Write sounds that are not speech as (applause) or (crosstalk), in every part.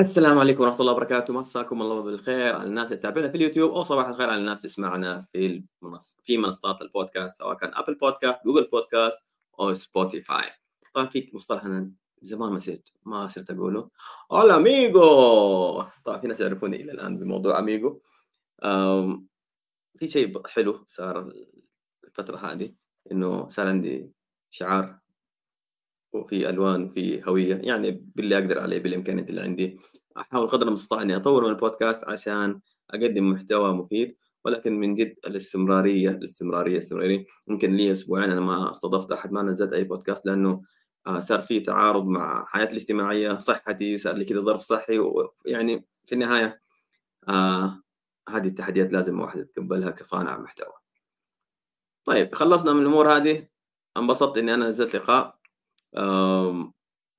السلام عليكم ورحمة الله وبركاته. مساكم الله بالخير على الناس اللي تتابعنا في اليوتيوب أو صباح الخير على الناس اللي تسمعنا في المنص... في منصات البودكاست سواء كان أبل بودكاست جوجل بودكاست أو سبوتيفاي طبعا في مصطلح أنا زمان ما صرت ما صرت أقوله. هلا amigo طبعا في ناس يعرفوني إلى الآن بموضوع amigo أم... في شيء حلو صار الفترة هذه إنه صار عندي شعار وفي ألوان وفي هوية يعني باللي أقدر عليه بالإمكانيات اللي عندي. أحاول قدر المستطاع إني أطور من البودكاست عشان أقدم محتوى مفيد ولكن من جد الاستمرارية الاستمرارية الاستمرارية. يمكن لي أسبوعين أنا ما استضفت أحد ما نزلت أي بودكاست لأنه آه، صار في تعارض مع حياتي الاجتماعية صحتي صار لي كذا ظرف صحي ويعني في النهاية آه هذه التحديات لازم الواحد يتقبلها كصانع محتوى. طيب خلصنا من الأمور هذه. انبسطت إني أنا نزلت لقاء.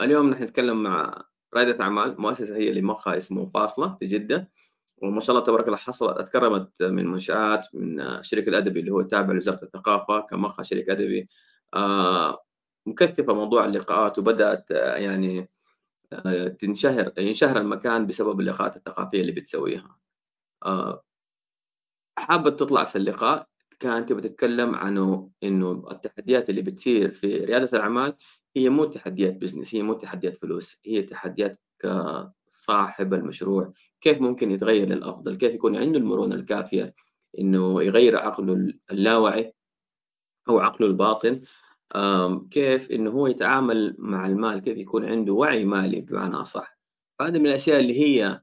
اليوم نحن نتكلم مع رائدة أعمال مؤسسة هي اللي مقهى اسمه فاصلة في جدة. وما شاء الله تبارك الله حصلت أتكرمت من منشآت من الشريك الأدبي اللي هو تابع لوزارة الثقافة كمقهى شريك أدبي. آه، مكثفة موضوع اللقاءات وبدأت آه، يعني آه، تنشهر ينشهر المكان بسبب اللقاءات الثقافية اللي بتسويها. حابة تطلع في اللقاء كانت بتتكلم عنه إنه التحديات اللي بتصير في ريادة الأعمال هي مو تحديات بزنس هي مو تحديات فلوس هي تحديات كصاحب المشروع. كيف ممكن يتغير للأفضل؟ كيف يكون عنده المرونة الكافية إنه يغير عقله اللاواعي أو عقله الباطن؟ كيف إنه هو يتعامل مع المال؟ كيف يكون عنده وعي مالي بمعنى أصح؟ هذه من الأشياء اللي هي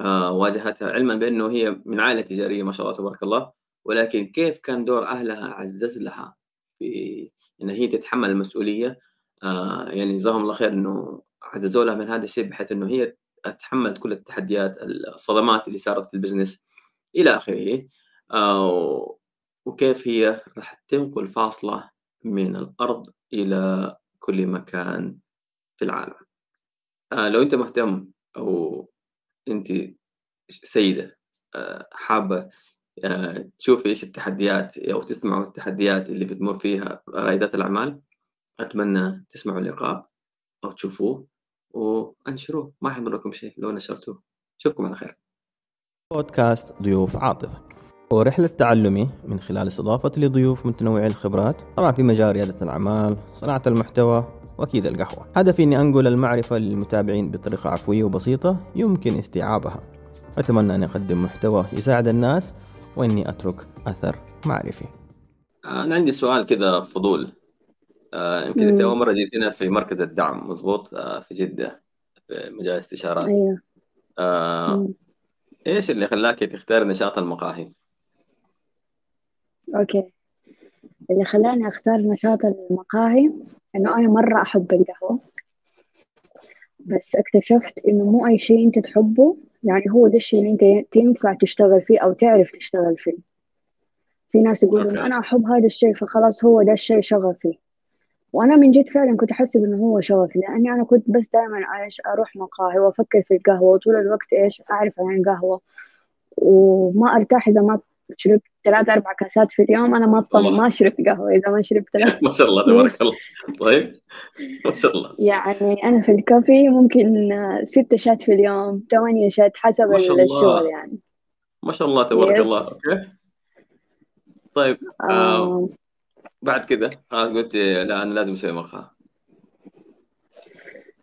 آه، واجهتها علما بأنه هي من عائلة تجارية ما شاء الله تبارك الله. ولكن كيف كان دور أهلها عزز لها في إن هي تتحمل المسؤولية؟ يعني جزاهم الله خير إنه عززوا لها من هذا الشيء بحيث إنه هي تحملت كل التحديات الصدمات اللي صارت في البزنس إلى آخره. آه وكيف هي راح تنقل فاصلة من الأرض إلى كل مكان في العالم. آه لو أنت مهتم أو أنت سيدة آه حابة آه تشوفي إيش التحديات أو تسمعوا التحديات اللي بتمر فيها رائدات الأعمال أتمنى تسمعوا اللقاء أو تشوفوه وأنشروه. ما حيضر لكم شيء لو نشرتوه. أشوفكم على خير. بودكاست ضيوف عاطفة هو رحلة تعلمي من خلال استضافة لضيوف متنوعي الخبرات طبعا في مجال ريادة الأعمال صناعة المحتوى وأكيد القهوة. هدفي أني أنقل المعرفة للمتابعين بطريقة عفوية وبسيطة يمكن استيعابها. أتمنى أن أقدم محتوى يساعد الناس وإني أترك أثر معرفي. أنا عندي سؤال كذا فضول. يمكن أنت أول مرة جيتينا في مركز الدعم مضبوط آه، في جدة في مجال الاستشارات أيوه. آه، إيش اللي خلاك تختار نشاط المقاهي؟ أوكي. اللي خلاني أختار نشاط المقاهي إنه أنا مرة أحب القهوة. بس اكتشفت إنه مو أي شيء أنت تحبه يعني هو ده الشيء اللي أنت تنفع تشتغل فيه أو تعرف تشتغل فيه. في ناس يقولون أنا أحب هذا الشيء فخلاص هو ده الشيء شغفي. وأنا من جد فعلا كنت أحسب إنه هو شغف لأني أنا كنت بس دائما إيش أروح مقاهي وأفكر في القهوة وطول الوقت إيش أعرف عن القهوه وما أرتاح إذا ما شربت ثلاث أربع كاسات في اليوم أنا ما ما شربت قهوة إذا ما شربت ثلاث (laughs) ما شاء الله تبارك (laughs) الله. طيب. ما شاء الله. يعني أنا في الكافي ممكن ست شات في اليوم ثمانية شات حسب الشغل يعني. ما شاء الله تبارك الله. أوكي. طيب آه. بعد كذا خلاص قلت لا أنا لازم أسوي مقهى.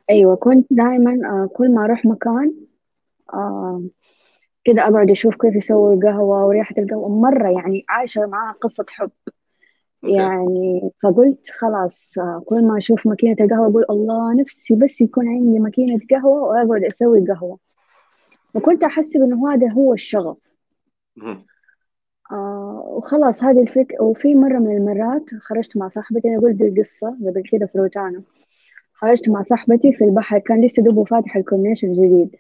أيوه كنت دائما آه، كل ما أروح مكان آه، كده أقعد أشوف كيف يسووا القهوة وريحة القهوة. مرة يعني عايشة معاها قصة حب. يعني فقلت خلاص آه، كل ما أشوف ماكينة القهوة أقول الله نفسي بس يكون عندي ماكينة قهوة وأقعد أسوي قهوة. وكنت احسب إنه هذا هو الشغف. آه وخلاص هذه الفكرة وفي مرة من المرات خرجت مع صاحبتي أنا قلت القصة قبل كده في روتانا. خرجت مع صاحبتي في البحر كان لسه دوبه فاتح الكورنيش الجديد.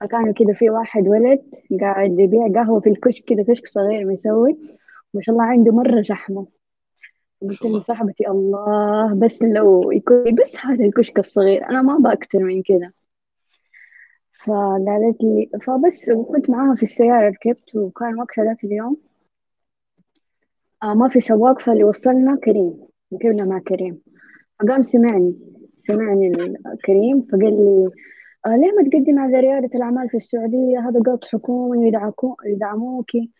فكان كده في واحد ولد قاعد يبيع قهوة في الكشك كده كشك صغير مسوي ما شاء الله عنده مرة زحمة. قلت لصاحبتي الله. بس لو يكون بس هذا الكشك الصغير أنا ما أبغى أكتر من كده. فقالت لي فبس كنت معاها في السيارة ركبت وكان وقتها ذاك اليوم آه ما في سواق فاللي وصلنا كريم. ركبنا مع كريم. فقام سمعني سمعني كريم فقال لي آه ليه ما تقدمي على ريادة الأعمال في السعودية؟ هذا قرض حكومي يدعموكي.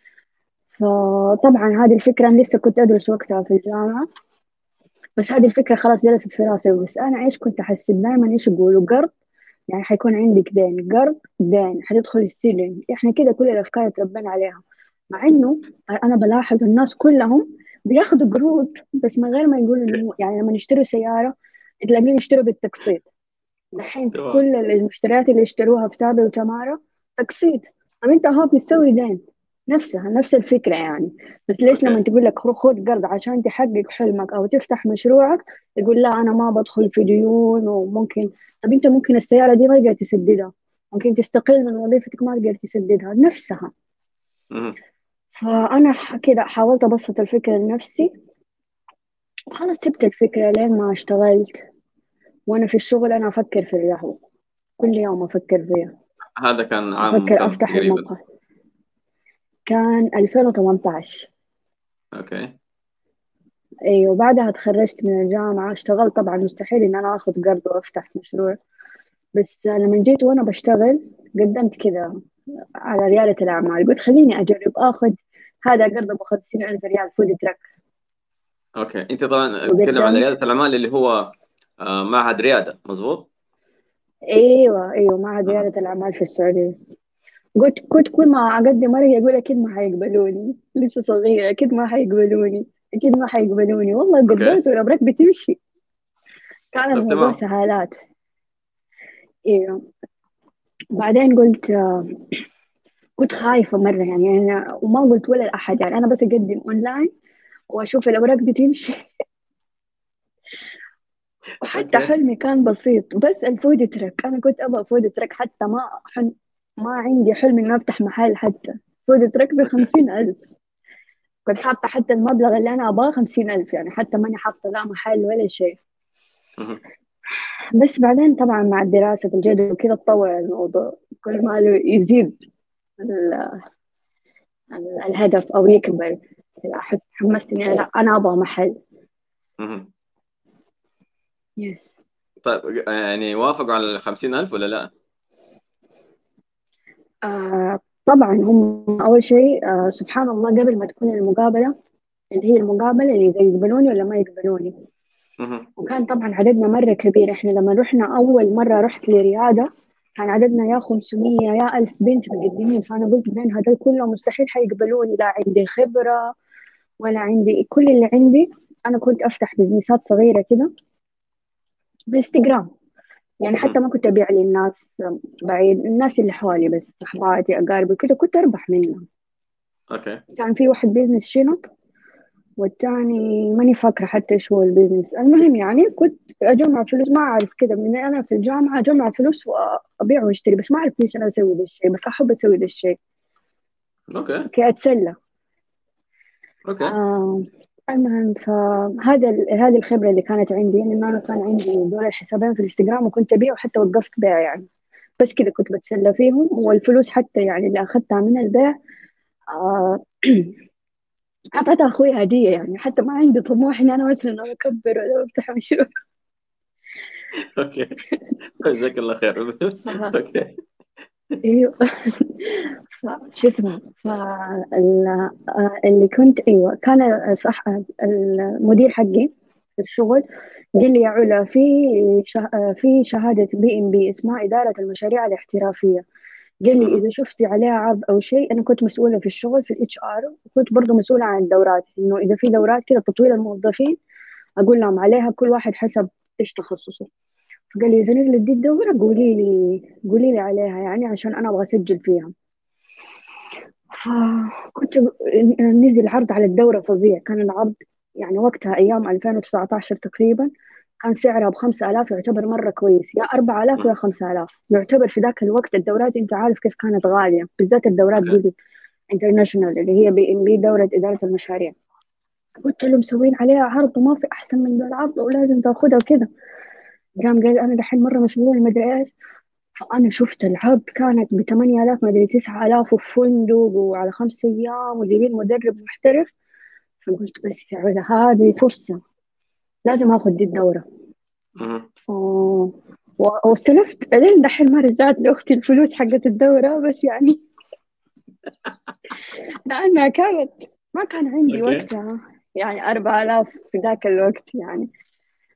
فطبعا هذه الفكرة أنا لسه كنت أدرس وقتها في الجامعة. بس هذه الفكرة خلاص جلست في راسي. بس أنا إيش كنت أحس؟ دائما إيش يقولوا؟ قرض. يعني حيكون عندك دين. قرض دين. حتدخل السجن. إحنا كده كل الأفكار تربينا عليها. مع إنه أنا بلاحظ الناس كلهم بياخدوا قروض بس من غير ما يقولوا إنه يعني لما يشتروا سيارة تلاقيهم يشتروا بالتقسيط. دحين تمام. كل المشتريات اللي اشتروها في تابي وتمارا تقسيط. طب أنت هو بتسوي دين نفسها نفس الفكرة يعني. بس ليش. لما تقول لك خذ قرض عشان تحقق حلمك أو تفتح مشروعك يقول لا أنا ما بدخل في ديون وممكن. طب أنت ممكن السيارة دي ما تقدر تسددها. ممكن تستقيل من وظيفتك ما تقدر تسددها. نفسها. فأنا ح- كده حاولت أبسط الفكرة لنفسي. وخلاص سبت الفكرة لين ما اشتغلت. وأنا في الشغل أنا أفكر في القهوة كل يوم أفكر فيها. هذا كان عام أفكر كم أفتح تقريبا الموقع. كان 2018 أوكي. أيوة بعدها تخرجت من الجامعة. اشتغلت طبعا مستحيل إن أنا أخذ قرض وأفتح مشروع. بس لما جيت وأنا بشتغل قدمت كذا على ريادة الأعمال. قلت خليني أجرب آخذ هذا أبو خمسين ألف ريال فود تراك أوكي. أنت طبعا تتكلم عن ريادة الأعمال اللي هو آه، معهد ريادة مظبوط؟ أيوة أيوة معهد مهم. ريادة الأعمال في السعودية. قلت كنت كل ما أقدم ورقة أقول أكيد ما حيقبلوني. لسه صغيرة أكيد ما حيقبلوني أكيد ما حيقبلوني. والله قدمت والأوراق بتمشي. كان طب الموضوع سهالات. أيوه. بعدين قلت آه، كنت خايفة مرة يعني أنا وما قلت ولا لأحد يعني أنا بس أقدم أونلاين وأشوف الأوراق بتمشي. (laughs) وحتى okay. حلمي كان بسيط بس ال food truck أنا كنت أبغى food truck حتى ما حن... ما عندي حلم إني أفتح محل حتى. food truck بخمسين ألف. كنت حاطة حتى المبلغ اللي أنا أبغاه خمسين ألف يعني حتى ماني حاطة لا محل ولا شيء. بس بعدين طبعا مع الدراسة الجد وكذا تطور الموضوع كل ما له يزيد. الهدف أو يكبر كذا أحس حمست إني لا أنا أبغى محل. يس طيب يعني وافقوا على ال 50000 ولا لا؟ آه طبعا هم أول شيء آه سبحان الله قبل ما تكون المقابلة اللي هي المقابلة اللي إذا يقبلوني ولا ما يقبلوني. وكان طبعا عددنا مرة كبير إحنا لما رحنا أول مرة رحت لريادة كان عددنا يا 500 يا 1000 بنت مقدمين فأنا قلت بين هذول كلهم مستحيل حيقبلوني لا عندي خبرة ولا عندي كل اللي عندي. أنا كنت أفتح بزنسات صغيرة كده بالانستغرام يعني حتى. ما كنت أبيع للناس بعيد الناس اللي حوالي بس صحباتي أقاربي كده كنت أربح منهم. okay. كان في واحد business شنط والتاني ماني فاكرة حتى إيش هو ال business المهم يعني كنت أجمع فلوس ما أعرف كده من أنا في الجامعة أجمع فلوس وأبيع وأشتري بس ما أعرف ليش أنا أسوي ذا الشيء بس أحب أسوي ذا الشيء. okay. كي أتسلى. أوكي. آه المهم فهذا هذه الخبرة اللي كانت عندي إنه أنا كان عندي دول الحسابين في الإنستغرام وكنت أبيع وحتى وقفت بيع يعني. بس كده كنت بتسلى فيهم والفلوس حتى يعني اللي أخذتها من البيع آه (clears throat) أعطيتها أخوي هدية يعني حتى ما عندي طموح إن أنا مثلا أكبر ولا أفتح مشروع. (laughs) okay. جزاك الله خير. (laughs) okay. إيوه. (laughs) شو اسمه؟ فال- آه، اللي كنت إيوه كان صح المدير حقي في الشغل قال لي يا علا في شه... في شهادة PMP اسمها إدارة المشاريع الاحترافية. قال لي. إذا شفتي عليها عرض أو شيء أنا كنت مسؤولة في الشغل في ال HR وكنت برضه مسؤولة عن الدورات. إنه إذا في دورات كده تطوير الموظفين أقول لهم عليها كل واحد حسب إيش تخصصه. فقال لي إذا نزلت دي الدورة قولي لي قولي لي عليها يعني عشان أنا أبغى أسجل فيها. فكنت نزل عرض على الدورة فظيع. كان العرض يعني وقتها أيام 2019 تقريبا. كان سعرها بخمسة آلاف يعتبر مرة كويس. يا أربعة آلاف يا خمسة آلاف. يعتبر في ذاك الوقت الدورات أنت عارف كيف كانت غالية بالذات الدورات دي international اللي هي PMP دورة إدارة المشاريع. قلت له مسوين عليها عرض وما في أحسن من ذا العرض ولازم تاخدها وكذا. قام قال أنا دحين مرة مشغول مدري إيش. فأنا شفت العرض كانت بثمانية آلاف مدري تسعة آلاف وفي فندق وعلى خمس أيام وجايبين مدرب محترف. فقلت بس يا علا هذه فرصة. لازم آخذ دي الدورة. و- واستلفت لين دحين ما رجعت لأختي الفلوس حقت الدورة بس يعني. (laughs) لأنها كانت ما كان عندي okay. وقتها. يعني 4000 في ذاك الوقت يعني.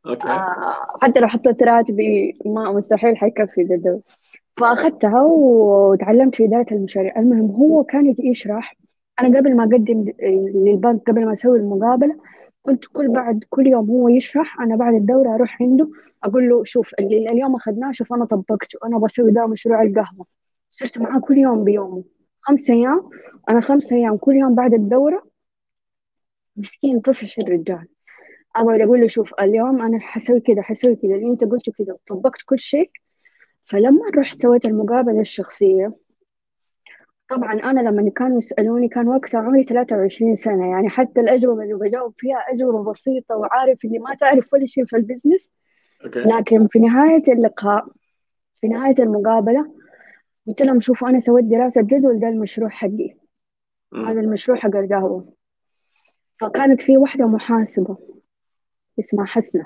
okay. آه حتى لو حطيت راتبي ما مستحيل حيكفي ذا الدورة. فأخذتها وتعلمت في إدارة المشاريع. المهم هو كان يشرح أنا قبل ما أقدم للبنك قبل ما أسوي المقابلة كنت كل بعد كل يوم هو يشرح أنا بعد الدورة أروح عنده أقول له شوف اللي اليوم أخذناه شوف أنا طبقته أنا بسوي ده مشروع القهوة. صرت معاه كل يوم بيومه خمس أيام أنا خمس أيام كل يوم بعد الدورة. مسكين طفش الرجال. أقعد أقول له شوف اليوم أنا حسوي كذا حسوي كذا اللي أنت قلته كذا طبقت كل شيء. فلما رحت سويت المقابلة الشخصية طبعا أنا لما كانوا يسألوني كان وقتها عمري 23 سنة يعني حتى الأجوبة اللي بجاوب فيها أجوبة بسيطة وعارف اللي ما تعرف ولا شيء في ال business. okay. لكن في نهاية اللقاء في نهاية المقابلة قلت لهم شوفوا أنا سويت دراسة جدوى ده المشروع حقي. هذا المشروع حق القهوة. فكانت في واحدة محاسبة اسمها حسنة.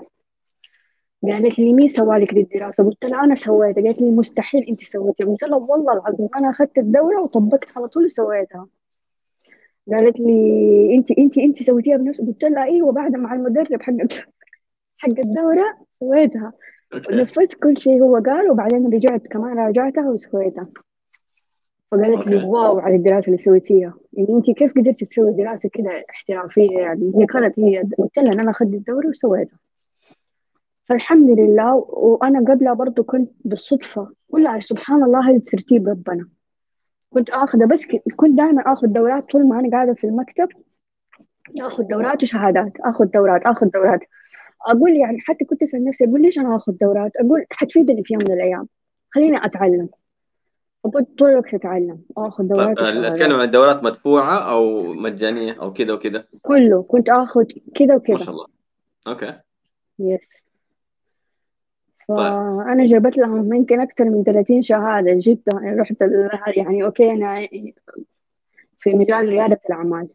قالت لي مين سوالك دي الدراسة؟ قلت لها أنا سويتها. قالت لي مستحيل أنت سويتها قلت لها والله العظيم أنا أخذت الدورة وطبقت على طول وسويتها. قالت لي أنت أنت أنت سويتيها بنفسك قلت لها أيوه بعد مع المدرب حق حق الدورة سويتها. okay. نفذت كل شيء هو قال وبعدين رجعت كمان راجعتها وسويتها. فقالت لي. wow على الدراسة اللي سويتيها. يعني أنت كيف قدرتي تسوي دراسة كده احترافية يعني؟ هي كانت هي قلت لها إن أنا أخذت الدورة وسويتها. فالحمد لله. وأنا قبلها برضو كنت بالصدفة كلها سبحان الله هذا ترتيب ربنا. كنت آخذ بس كنت دائما آخذ دورات طول ما أنا قاعدة في المكتب. آخذ دورات وشهادات آخذ دورات آخذ دورات. أقول يعني حتى كنت أسأل نفسي أقول ليش أنا آخذ دورات؟ أقول حتفيدني في يوم من الأيام. خليني أتعلم. فكنت طول الوقت أتعلم. آخذ طيب دورات نتكلم عن الدورات مدفوعة أو مجانية أو كذا وكذا كله. كنت آخذ كذا ما وكذا شاء الله. okay. yes طيب. فأنا جبت لهم يمكن أكثر من 30 شهادة جبتها يعني رحت يعني okay أنا في مجال ريادة الأعمال.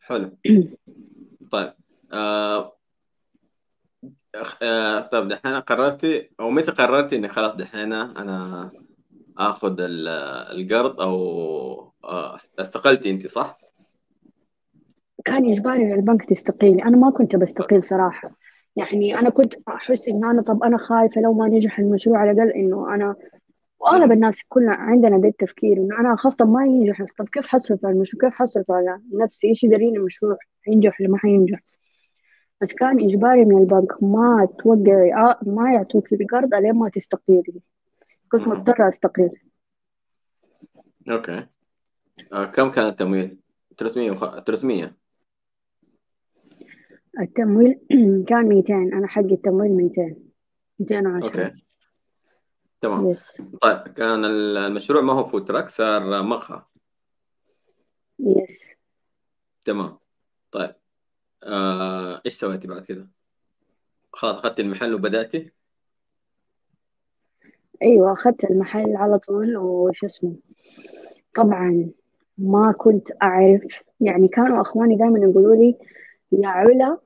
حلو. (clears throat) طيب. آه آه طيب دحين قررتي أو متى قررتي إني خلاص دحين أنا آخذ ال- القرض أو آه استقلتي أنت صح؟ كان إجباري على البنك تستقيلي أنا ما كنت بستقيل صراحة. يعني أنا كنت أحس إنه أنا طب أنا خايفة لو ما نجح المشروع على الأقل إنه أنا وأغلب. الناس كلنا عندنا ده التفكير إنه أنا أخاف طب ما ينجح. طب كيف حصرف على المشروع؟ كيف حصرف على نفسي؟ إيش يدريني المشروع حينجح ولا ما حينجح؟ بس كان إجباري من البنك ما توقعي آه، ما يعطوك القرض لين ما تستقيلي كنت. مضطرة أستقيل. أوكي. آه كم كان التمويل؟ 300 وخ... 300 التمويل (clears throat) كان 200 أنا حقي التمويل 200 210 okay. تمام. yes طيب كان المشروع ما هو food truck صار مقهى. yes تمام. طيب آه إيش سويتي بعد كده؟ خلاص اخذت المحل وبدأتي؟ أيوة أخذت المحل على طول وش اسمه؟ طبعا ما كنت أعرف يعني كانوا أخواني دائما يقولوا لي يا علا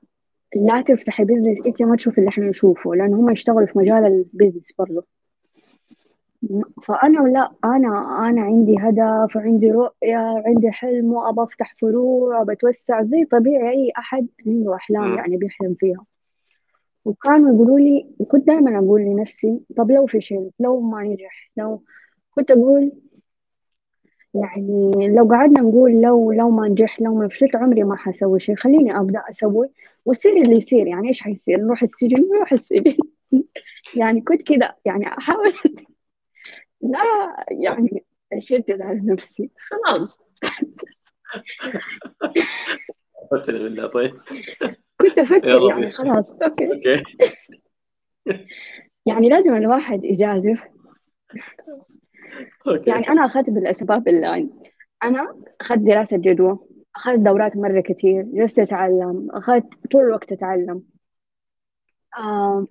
لا تفتحي business أنت ما تشوفي اللي إحنا نشوفه لأن هم يشتغلوا في مجال ال business برضه فأنا لا أنا أنا عندي هدف وعندي رؤية وعندي حلم وأبى أفتح فروع وبتوسع زي طبيعي أي أحد عنده أحلام مم. يعني بيحلم فيها وكانوا يقولوا لي وكنت دائما أقول لنفسي طب لو فشلت لو ما نجح لو كنت أقول يعني لو قعدنا نقول لو لو ما نجح لو ما فشلت عمري ما حسوي شيء. خليني أبدأ أسوي ويصير اللي يصير. يعني إيش حيصير؟ نروح السجن؟ نروح السجن (laughs) يعني كنت كذا. يعني أحاول. (laughs) لا يعني أشدد على نفسي. خلاص. بالله. طيب. كنت يلا يعني. خلاص. أوكي. (laughs) يعني لازم الواحد يجازف. يعني أنا أخذت بالأسباب اللي أنا أخذت دراسة جدوى أخذت دورات مرة كتير جلست أتعلم أخذت طول الوقت أتعلم. آه.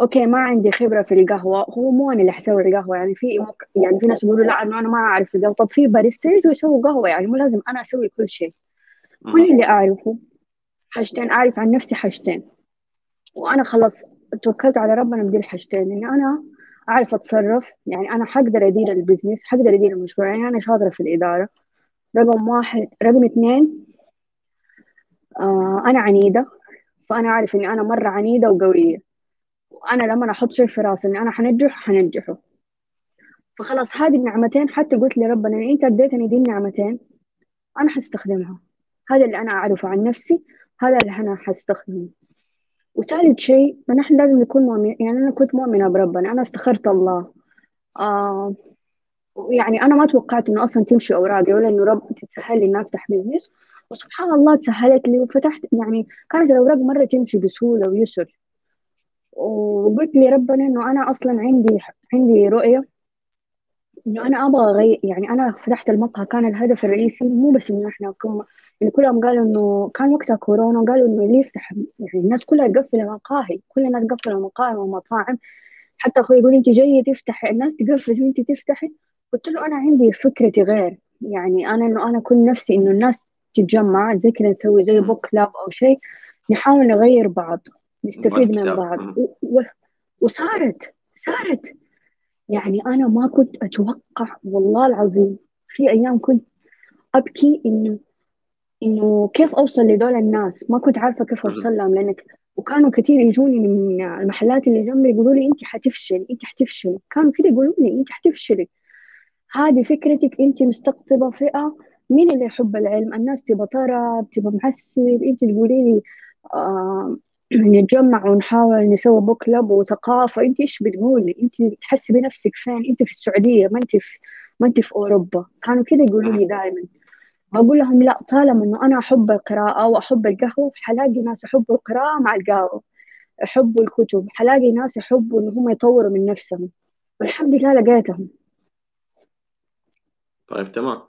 أوكي ما عندي خبرة في القهوة. هو مو أنا اللي حسوي القهوة يعني في مك... يعني في ناس يقولوا لا إنه أنا ما أعرف القهوة. طب في باريستا يجوا يسووا قهوة يعني مو لازم أنا أسوي كل شيء. كل. اللي أعرفه حاجتين أعرف عن نفسي حاجتين. وأنا خلاص توكلت على ربنا بدي الحاجتين إني أنا أعرف أتصرف. يعني أنا حقدر أدير البزنس حقدر أدير المشروع. يعني أنا شاطرة في الإدارة. رقم واحد رقم اثنين آه أنا عنيدة. فأنا أعرف إني أنا مرة عنيدة وقوية. وأنا لما أحط شيء في راسي إني أنا حنجح حننجحه فخلاص هذه النعمتين حتى قلت لربنا إن أنت اديتني دي النعمتين أنا حستخدمها. هذا اللي أنا أعرفه عن نفسي هذا اللي أنا حستخدمه. وثالث شيء نحن لازم نكون مؤمن يعني أنا كنت مؤمنة بربنا أنا استخرت الله. آه يعني أنا ما توقعت إنه أصلا تمشي أوراقي ولا إنه رب تتسهل لي إني أفتح بزنس وسبحان الله تسهلت لي وفتحت يعني كانت الأوراق مرة تمشي بسهولة ويسر. وقلت لي ربنا إنه أنا أصلا عندي عندي رؤية إنه أنا أبغى أغير يعني أنا فتحت المقهى كان الهدف الرئيسي مو بس إنه إحنا يعني كلهم قالوا إنه كان وقتها كورونا وقالوا إنه اللي يفتح يعني الناس كلها تقفل المقاهي كل الناس قفلوا المقاهي والمطاعم حتى أخوي يقول أنت جاية تفتحي الناس تقفل وأنت تفتحي. قلت له أنا عندي فكرتي غير. يعني أنا إنه أنا كل نفسي إنه الناس تتجمع زي كذا نسوي زي بوك كلاب أو شيء. نحاول نغير بعض نستفيد من بعض. و... وصارت صارت. يعني أنا ما كنت أتوقع والله العظيم في أيام كنت أبكي إنه إنه كيف أوصل لدول الناس؟ ما كنت عارفة كيف أوصل لهم لأنك وكانوا كثير يجوني من المحلات اللي جنبي يقولوا لي أنت حتفشلي أنت حتفشلي. كانوا كذا يقولوا لي أنت حتفشلي. هذه فكرتك أنت مستقطبة فئة. مين اللي يحب العلم؟ الناس تبى طرب تبى معسل أنت تقولي لي آه (clears throat) نتجمع ونحاول نسوي بوك كلب وثقافة. انت إيش بتقولي؟ انت تحسي بنفسك فين؟ انت في السعودية ما انت في ما انت في أوروبا. كانوا كذا يقولوا لي دائما بقول لهم لا طالما إنه أنا أحب القراءة وأحب القهوة حلاقي ناس يحبوا القراءة مع القهوة يحبوا الكتب حلاقي ناس يحبوا إن هم يطوروا من نفسهم. والحمد لله لقيتهم. طيب تمام.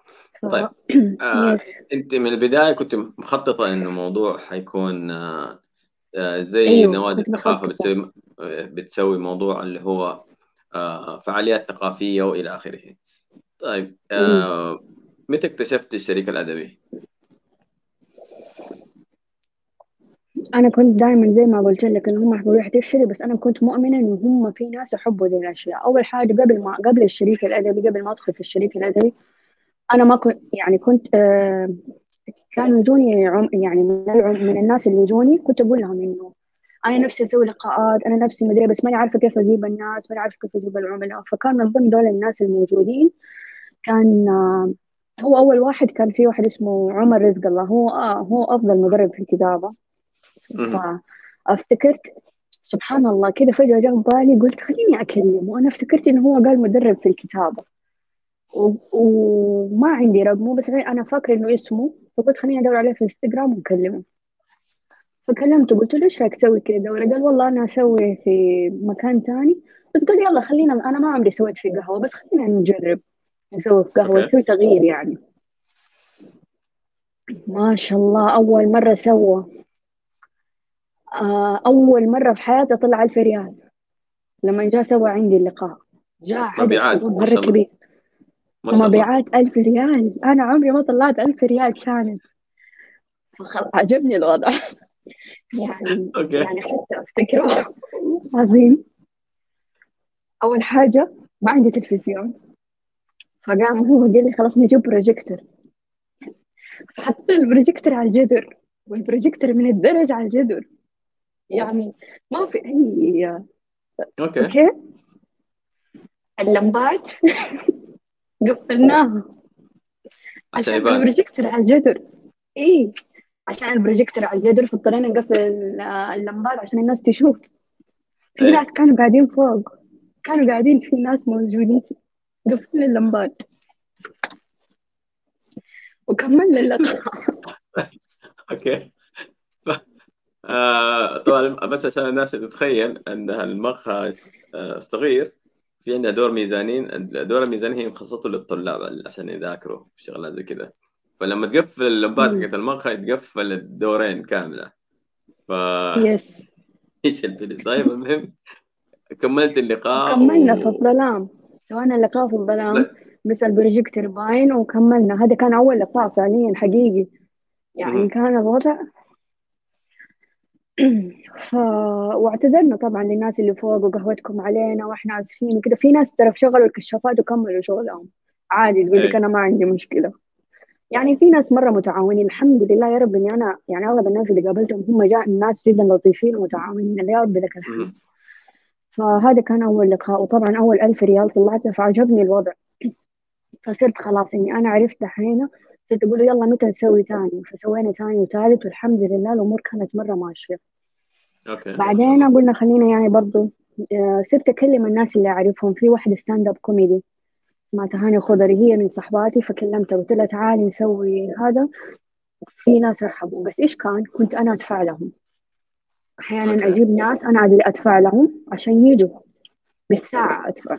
طيب. (clears throat) آه أنت من البداية كنت مخططة إنه الموضوع حيكون آه آه، زي أيوه. نوادي الثقافة بتسوي بتسوي موضوع اللي هو آه، فعاليات ثقافية وإلى آخره. طيب آه، متى اكتشفت الشريك الأدبي؟ أنا كنت دائما زي ما قلت لك ان هم يحبوا تفشلي بس أنا كنت مؤمنه ان هم في ناس يحبوا ذي الأشياء أول حاجة قبل ما قبل الشريك الأدبي قبل ما أدخل في الشريك الأدبي أنا ما كنت يعني كنت كانوا يجوني يعني من الناس اللي يجوني كنت أقول لهم إنه أنا نفسي أسوي لقاءات أنا نفسي مدري بس ماني عارفة كيف أجيب الناس ماني عارفة كيف أجيب العملاء فكان من ضمن دول الناس الموجودين كان هو أول واحد كان في واحد اسمه عمر رزق الله. هو آه هو أفضل مدرب في الكتابة. فافتكرت سبحان الله كده فجأة جاء بالي قلت خليني أكلمه. وأنا افتكرت إنه هو قال مدرب في الكتابة. وما عندي رقمه بس أنا فاكرة إنه اسمه فقلت خليني أدور عليه في انستغرام ونكلمه فكلمته قلت له إيش رايك تسوي كذا دورة قال والله أنا أسوي في مكان ثاني بس قال يلا خلينا أنا ما عمري سويت في قهوة بس خلينا نجرب. نسوي في قهوة نسوي تغيير يعني. ما شاء الله أول مرة سوى. آه، أول مرة في حياته طلع ألف ريال. لما جاء سوى عندي اللقاء. جاء عدد مرة كبير. مبيعات ألف ريال. أنا عمري ما طلعت ألف ريال كانت. عجبني الوضع. (laughs) يعني okay. يعني حتى أفتكره. عظيم. أول حاجة ما عندي تلفزيون. فقام هو قال لي خلاص نجيب بروجيكتور فحط البروجيكتور على الجدر والبروجيكتور من الدرج على الجدر يعني ما في أي okay, okay. اللمبات (laughs) قفلناها. عشان البروجيكتور على الجدر اي عشان البروجيكتور على الجدر فاضطرينا نقفل اللمبات عشان الناس تشوف. في إيه؟ ناس كانوا قاعدين فوق. كانوا قاعدين في ناس موجودين. قفلنا اللمبات وكملنا اللقاء okay آه طبعا بس عشان الناس تتخيل أن المقهى آه صغير في عندها دور ميزانين دور الميزانين هي مخصصته للطلاب عشان يذاكروا شغلات زي كذا. فلما تقفل اللمبات حقت المقهى تقفل الدورين كاملة. ف yes (laughs) إيش الفيلم طيب المهم كملت اللقاء كملنا و... في الظلام سوينا اللقاء في الظلام بس البروجيكتور باين وكملنا. هذا كان أول لقاء فعليا حقيقي. يعني كان الوضع. (clears throat) ف... واعتذرنا طبعا للناس اللي فوق وقهوتكم علينا وإحنا آسفين وكذا في ناس ترى شغلوا الكشافات وكملوا شغلهم. عادي تقول لك إيه. أنا ما عندي مشكلة. يعني في ناس مرة متعاونين. الحمد لله يا رب إني أنا يعني أغلب الناس اللي قابلتهم هم جاء ناس جدا لطيفين ومتعاونين. يا رب لك الحمد. فهذا كان أول لقاء وطبعا أول ألف ريال طلعته فعجبني الوضع. فصرت خلاص إني أنا عرفت دحين صرت أقول له يلا متى نسوي تاني فسوينا تاني وثالث والحمد لله الأمور كانت مرة ماشية. شاء بعدين. قلنا خلينا يعني برضو آه، صرت أكلم الناس اللي أعرفهم في واحدة stand up comedy اسمها تهاني خضري هي من صحباتي فكلمتها قلت لها تعالي نسوي هذا. في ناس رحبوا بس إيش كان؟ كنت أنا أدفع لهم. أحيانا okay. أجيب ناس أنا اللي أدفع لهم عشان يجوا بالساعة أدفع.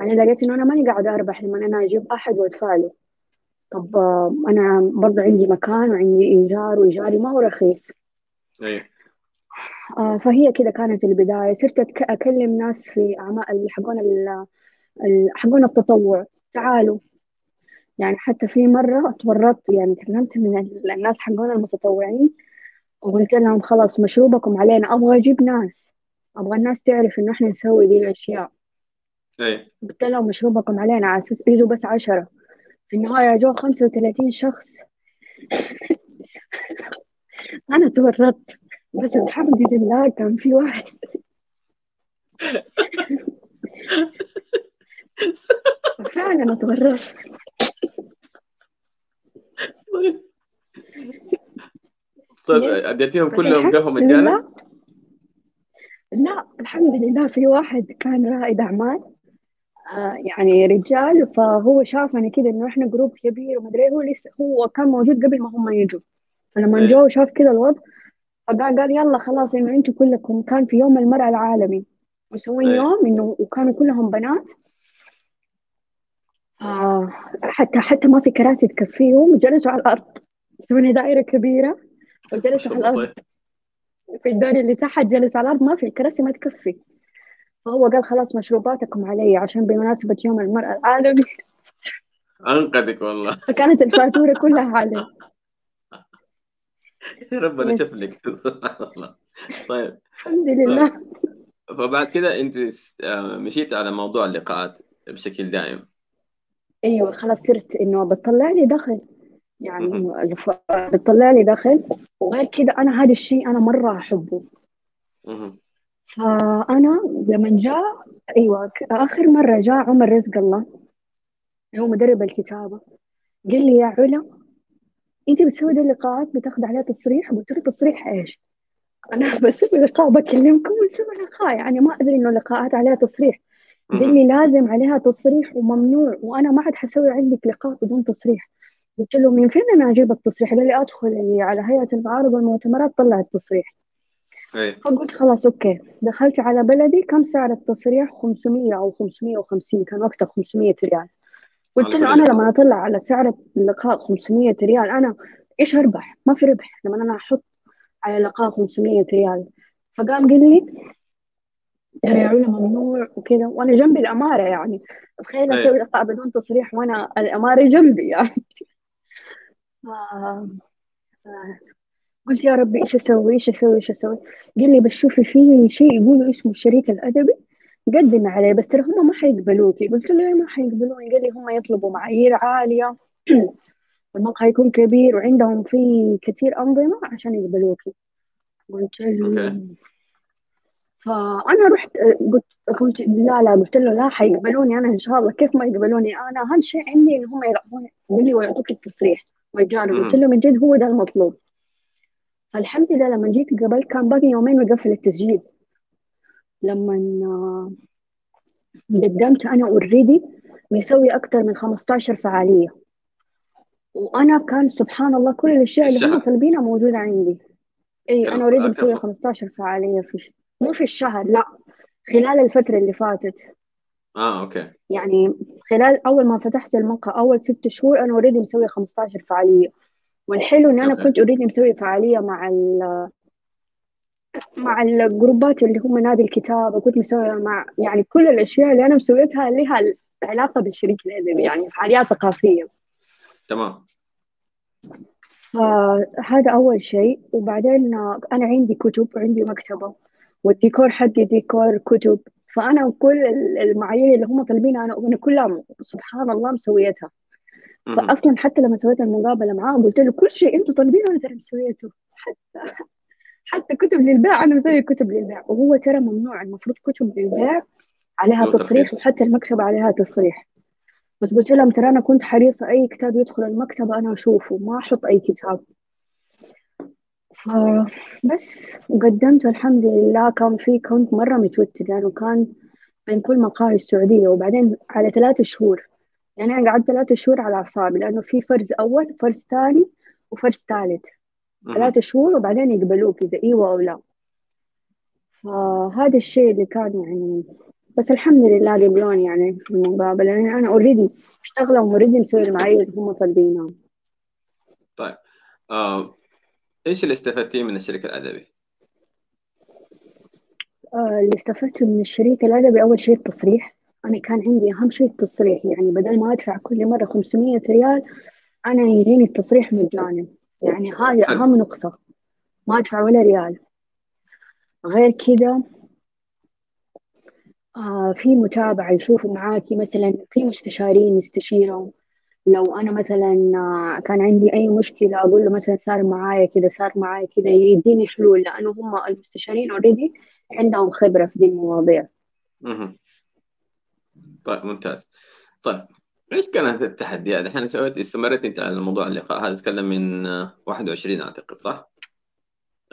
أنا لقيت إنه أنا ماني قاعدة أربح لما أنا أجيب أحد وأدفع له. طب آه، أنا برضه عندي مكان وعندي إيجار وإيجاري ما هو رخيص. إيه آه، فهي كده كانت البداية. صرت أكلم ناس في أعمال اللي حقون حقون التطوع. تعالوا. يعني حتى في مرة اتورطت يعني كلمت من ال- الناس حقون المتطوعين وقلت لهم خلاص مشروبكم علينا أبغى أجيب ناس أبغى الناس تعرف إنه إحنا نسوي دي الأشياء. إيه. قلت لهم مشروبكم علينا على أساس يجوا بس عشرة. في النهاية جو خمسة وثلاثين شخص. (laughs) أنا تورطت بس الحمد لله كان في واحد. (laughs) فعلا تورطت. (laughs) طيب ليه؟ أديتيهم كلهم قهوة مجانا؟ لا الحمد لله في واحد كان رائد أعمال آه يعني رجال فهو شافني كده إنه إحنا جروب كبير ومدري إيه، هو لسه هو كان موجود قبل ما هم يجوا فلما إيه. جو شاف كده الوضع فقال قال يلا خلاص إنه أنتوا كلكم كان في يوم المرأة العالمي مسوين إيه. يوم إنه وكانوا كلهم بنات آه حتى حتى ما في كراسي تكفيهم جلسوا على الأرض سوينا دائرة كبيرة شاء على طيب في الدور اللي تحت جلس على الأرض ما في الكراسي ما تكفي. فهو قال خلاص مشروباتكم علي عشان بمناسبة يوم المرأة العالمي. أنقذك والله. فكانت الفاتورة كلها علي. ربنا. شاف لك طيب. الحمد لله. فبعد كده أنت س- آه، مشيت على موضوع اللقاءات بشكل دائم. أيوة خلاص صرت إنه بتطلع لي دخل. يعني بتطلع لي دخل وغير كده أنا هذا الشيء أنا مرة أحبه مهم. فأنا لما جاء أيوة ك- آخر مرة جاء عمر رزق الله هو مدرب الكتابة قال لي يا علا أنت بتسوي دي اللقاءات بتاخذ عليها تصريح قلت له تصريح إيش؟ أنا (laughs) بسوي لقاء بكلمكم ونسوي لقاء يعني ما أدري إنه اللقاءات عليها تصريح قال. لي لازم عليها تصريح وممنوع وأنا ما عاد حسوي عندك لقاء بدون تصريح قلت له من فين أنا أجيب التصريح؟ قال لي أدخل على هيئة المعارض والمؤتمرات طلع التصريح. إيه. فقلت خلاص okay. دخلت على بلدي كم سعر التصريح؟ 500 أو 550 كان وقتها 500 ريال. قلت له لقاء. لما أطلع على سعر اللقاء 500 ريال أنا إيش أربح؟ ما في ربح. لما أنا أحط على لقاء 500 ريال. فقام قال لي ترى يا علا ممنوع وكذا. وأنا جنبي الأمارة يعني. تخيل إيه. أسوي لقاء بدون تصريح وأنا الأمارة جنبي يعني. قلت يا ربي إيش أسوي؟ إيش أسوي؟ إيش أسوي؟ قال لي بس شوفي في شيء يقولوا اسمه الشريك الأدبي قدم عليه بس ترى هم ما حيقبلوكي. قلت له ليه ما حيقبلوني؟ قال لي هم يطلبوا معايير عالية. (clears throat) المقهى يكون كبير وعندهم في كثير أنظمة عشان يقبلوكي. قلت له فأنا رحت قلت قلت لا لا. قلت له لا حيقبلوني أنا إن شاء الله. كيف ما يقبلوني أنا؟ أهم شيء عندي إن هم يلعبوني قال لي ويعطوك التصريح. مجانا. قلت. له من جد هو ده المطلوب. فالحمد لله لما جيت قبل كان باقي يومين ويقفل التسجيل. لما آه، قدمت أنا already مسوي أكثر من 15 فعالية. وأنا كان سبحان الله كل الأشياء اللي هم. طالبينها موجودة عندي. كم- أنا already ف- 15 فعالية في. مو في الشهر لا. خلال الفترة اللي فاتت. آه okay. يعني خلال أول ما فتحت الموقع أول ست شهور أنا already مسوية 15 فعالية. والحلو إن أنا okay. كنت already مسوية فعالية مع ال مع الجروبات اللي هم نادي الكتابة كنت مسوية مع يعني كل الأشياء اللي أنا مسويتها لها علاقة بالشريك الأدبي يعني فعاليات ثقافية. تمام. فهذا أول شيء. وبعدين أنا عندي كتب وعندي مكتبة والديكور حقي ديكور كتب. فأنا كل المعايير اللي هم طالبينها أنا أنا كلها سبحان الله مسويتها. مهم. فأصلا حتى لما سويت المقابلة معاه قلت له كل شيء أنتوا طالبينه أنا ترى مسويته. حتى (laughs) حتى كتب للبيع أنا مسوي كتب للبيع. وهو ترى ممنوع المفروض كتب للبيع عليها تصريح وحتى المكتبة عليها تصريح. بس قلت لهم ترى أنا كنت حريصة أي كتاب يدخل المكتبة أنا أشوفه ما أحط أي كتاب. فبس وقدمت الحمد لله. كان في كنت مرة متوتر لأنه كان بين كل مقاهي السعودية وبعدين على ثلاثة شهور. يعني أنا قعدت ثلاثة شهور على أعصابي لأنه في فرز أول فرز ثاني وفرز ثالث. ثلاثة شهور وبعدين يقبلوك إذا إيوة أو لا. فهذا الشيء اللي كان يعني بس الحمد لله قبلوني يعني في المقابلة لأن أنا أوريدي مشتغلة وأوريدي مسوي المعايير اللي هم طالبينها. طيب. آه. إيش اللي استفدتيه من الشريك الأدبي؟ آه، اللي استفدته من الشريك الأدبي أول شيء التصريح. أنا كان عندي أهم شيء التصريح يعني بدل ما أدفع كل مرة 500 ريال أنا يجيني التصريح مجانا. يعني هذه حلو. أهم نقطة. ما أدفع ولا ريال. غير كذا آه في متابعة يشوفوا معاكي مثلا في مستشارين يستشيروا. لو أنا مثلا آه كان عندي أي مشكلة أقول له مثلا صار معايا كذا صار معايا كذا يديني حلول لأنه هم المستشارين already عندهم خبرة في دي المواضيع. مهم. طيب ممتاز. طيب إيش كانت التحديات؟ الحين سويت استمرت أنت على موضوع اللقاء. هذا تكلم من آه، 21 أعتقد صح؟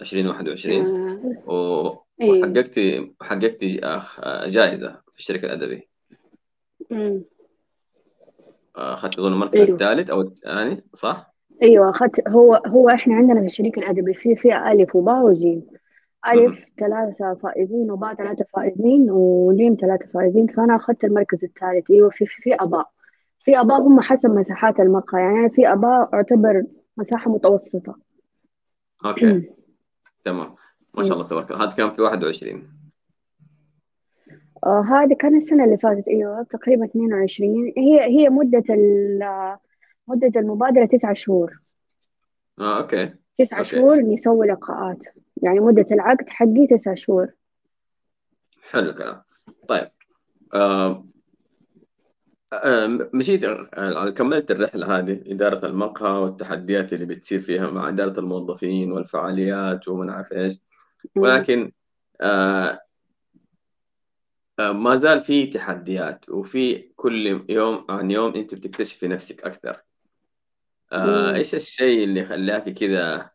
2021 آه و... أي وحققتي حققتي آه، جائزة في الشريك الأدبي أمم، أخذت أظن المركز أيوه. الثالث أو الثاني صح؟ أيوه أخذت هو هو إحنا عندنا في الشريك الأدبي في فئة ألف وباء وجيم ألف مهم. ثلاثة فائزين وباء ثلاثة فائزين وجيم ثلاثة فائزين فأنا أخذت المركز الثالث. أيوه في في باء. في باء هم حسب مساحات المقهى. يعني في باء أعتبر مساحة متوسطة. okay. تمام. ما شاء الله yes تبارك الله. هذا كان في 21 آه هذه كان السنة اللي فاتت أيوه تقريبا 22 هي هي مدة ال- مدة المبادرة تسعة شهور. آه okay. تسعة okay. شهور نسوي لقاءات. يعني مدة العقد حقي تسعة شهور. حلو الكلام. طيب. آه آه، مشيت آه، كملت الرحلة هذه إدارة المقهى والتحديات اللي بتصير فيها مع إدارة الموظفين والفعاليات وما نعرف إيش. ولكن آه ما زال في تحديات وفي كل يوم عن يوم أنت بتكتشفي نفسك أكثر آه. إيش الشيء اللي خلاك كذا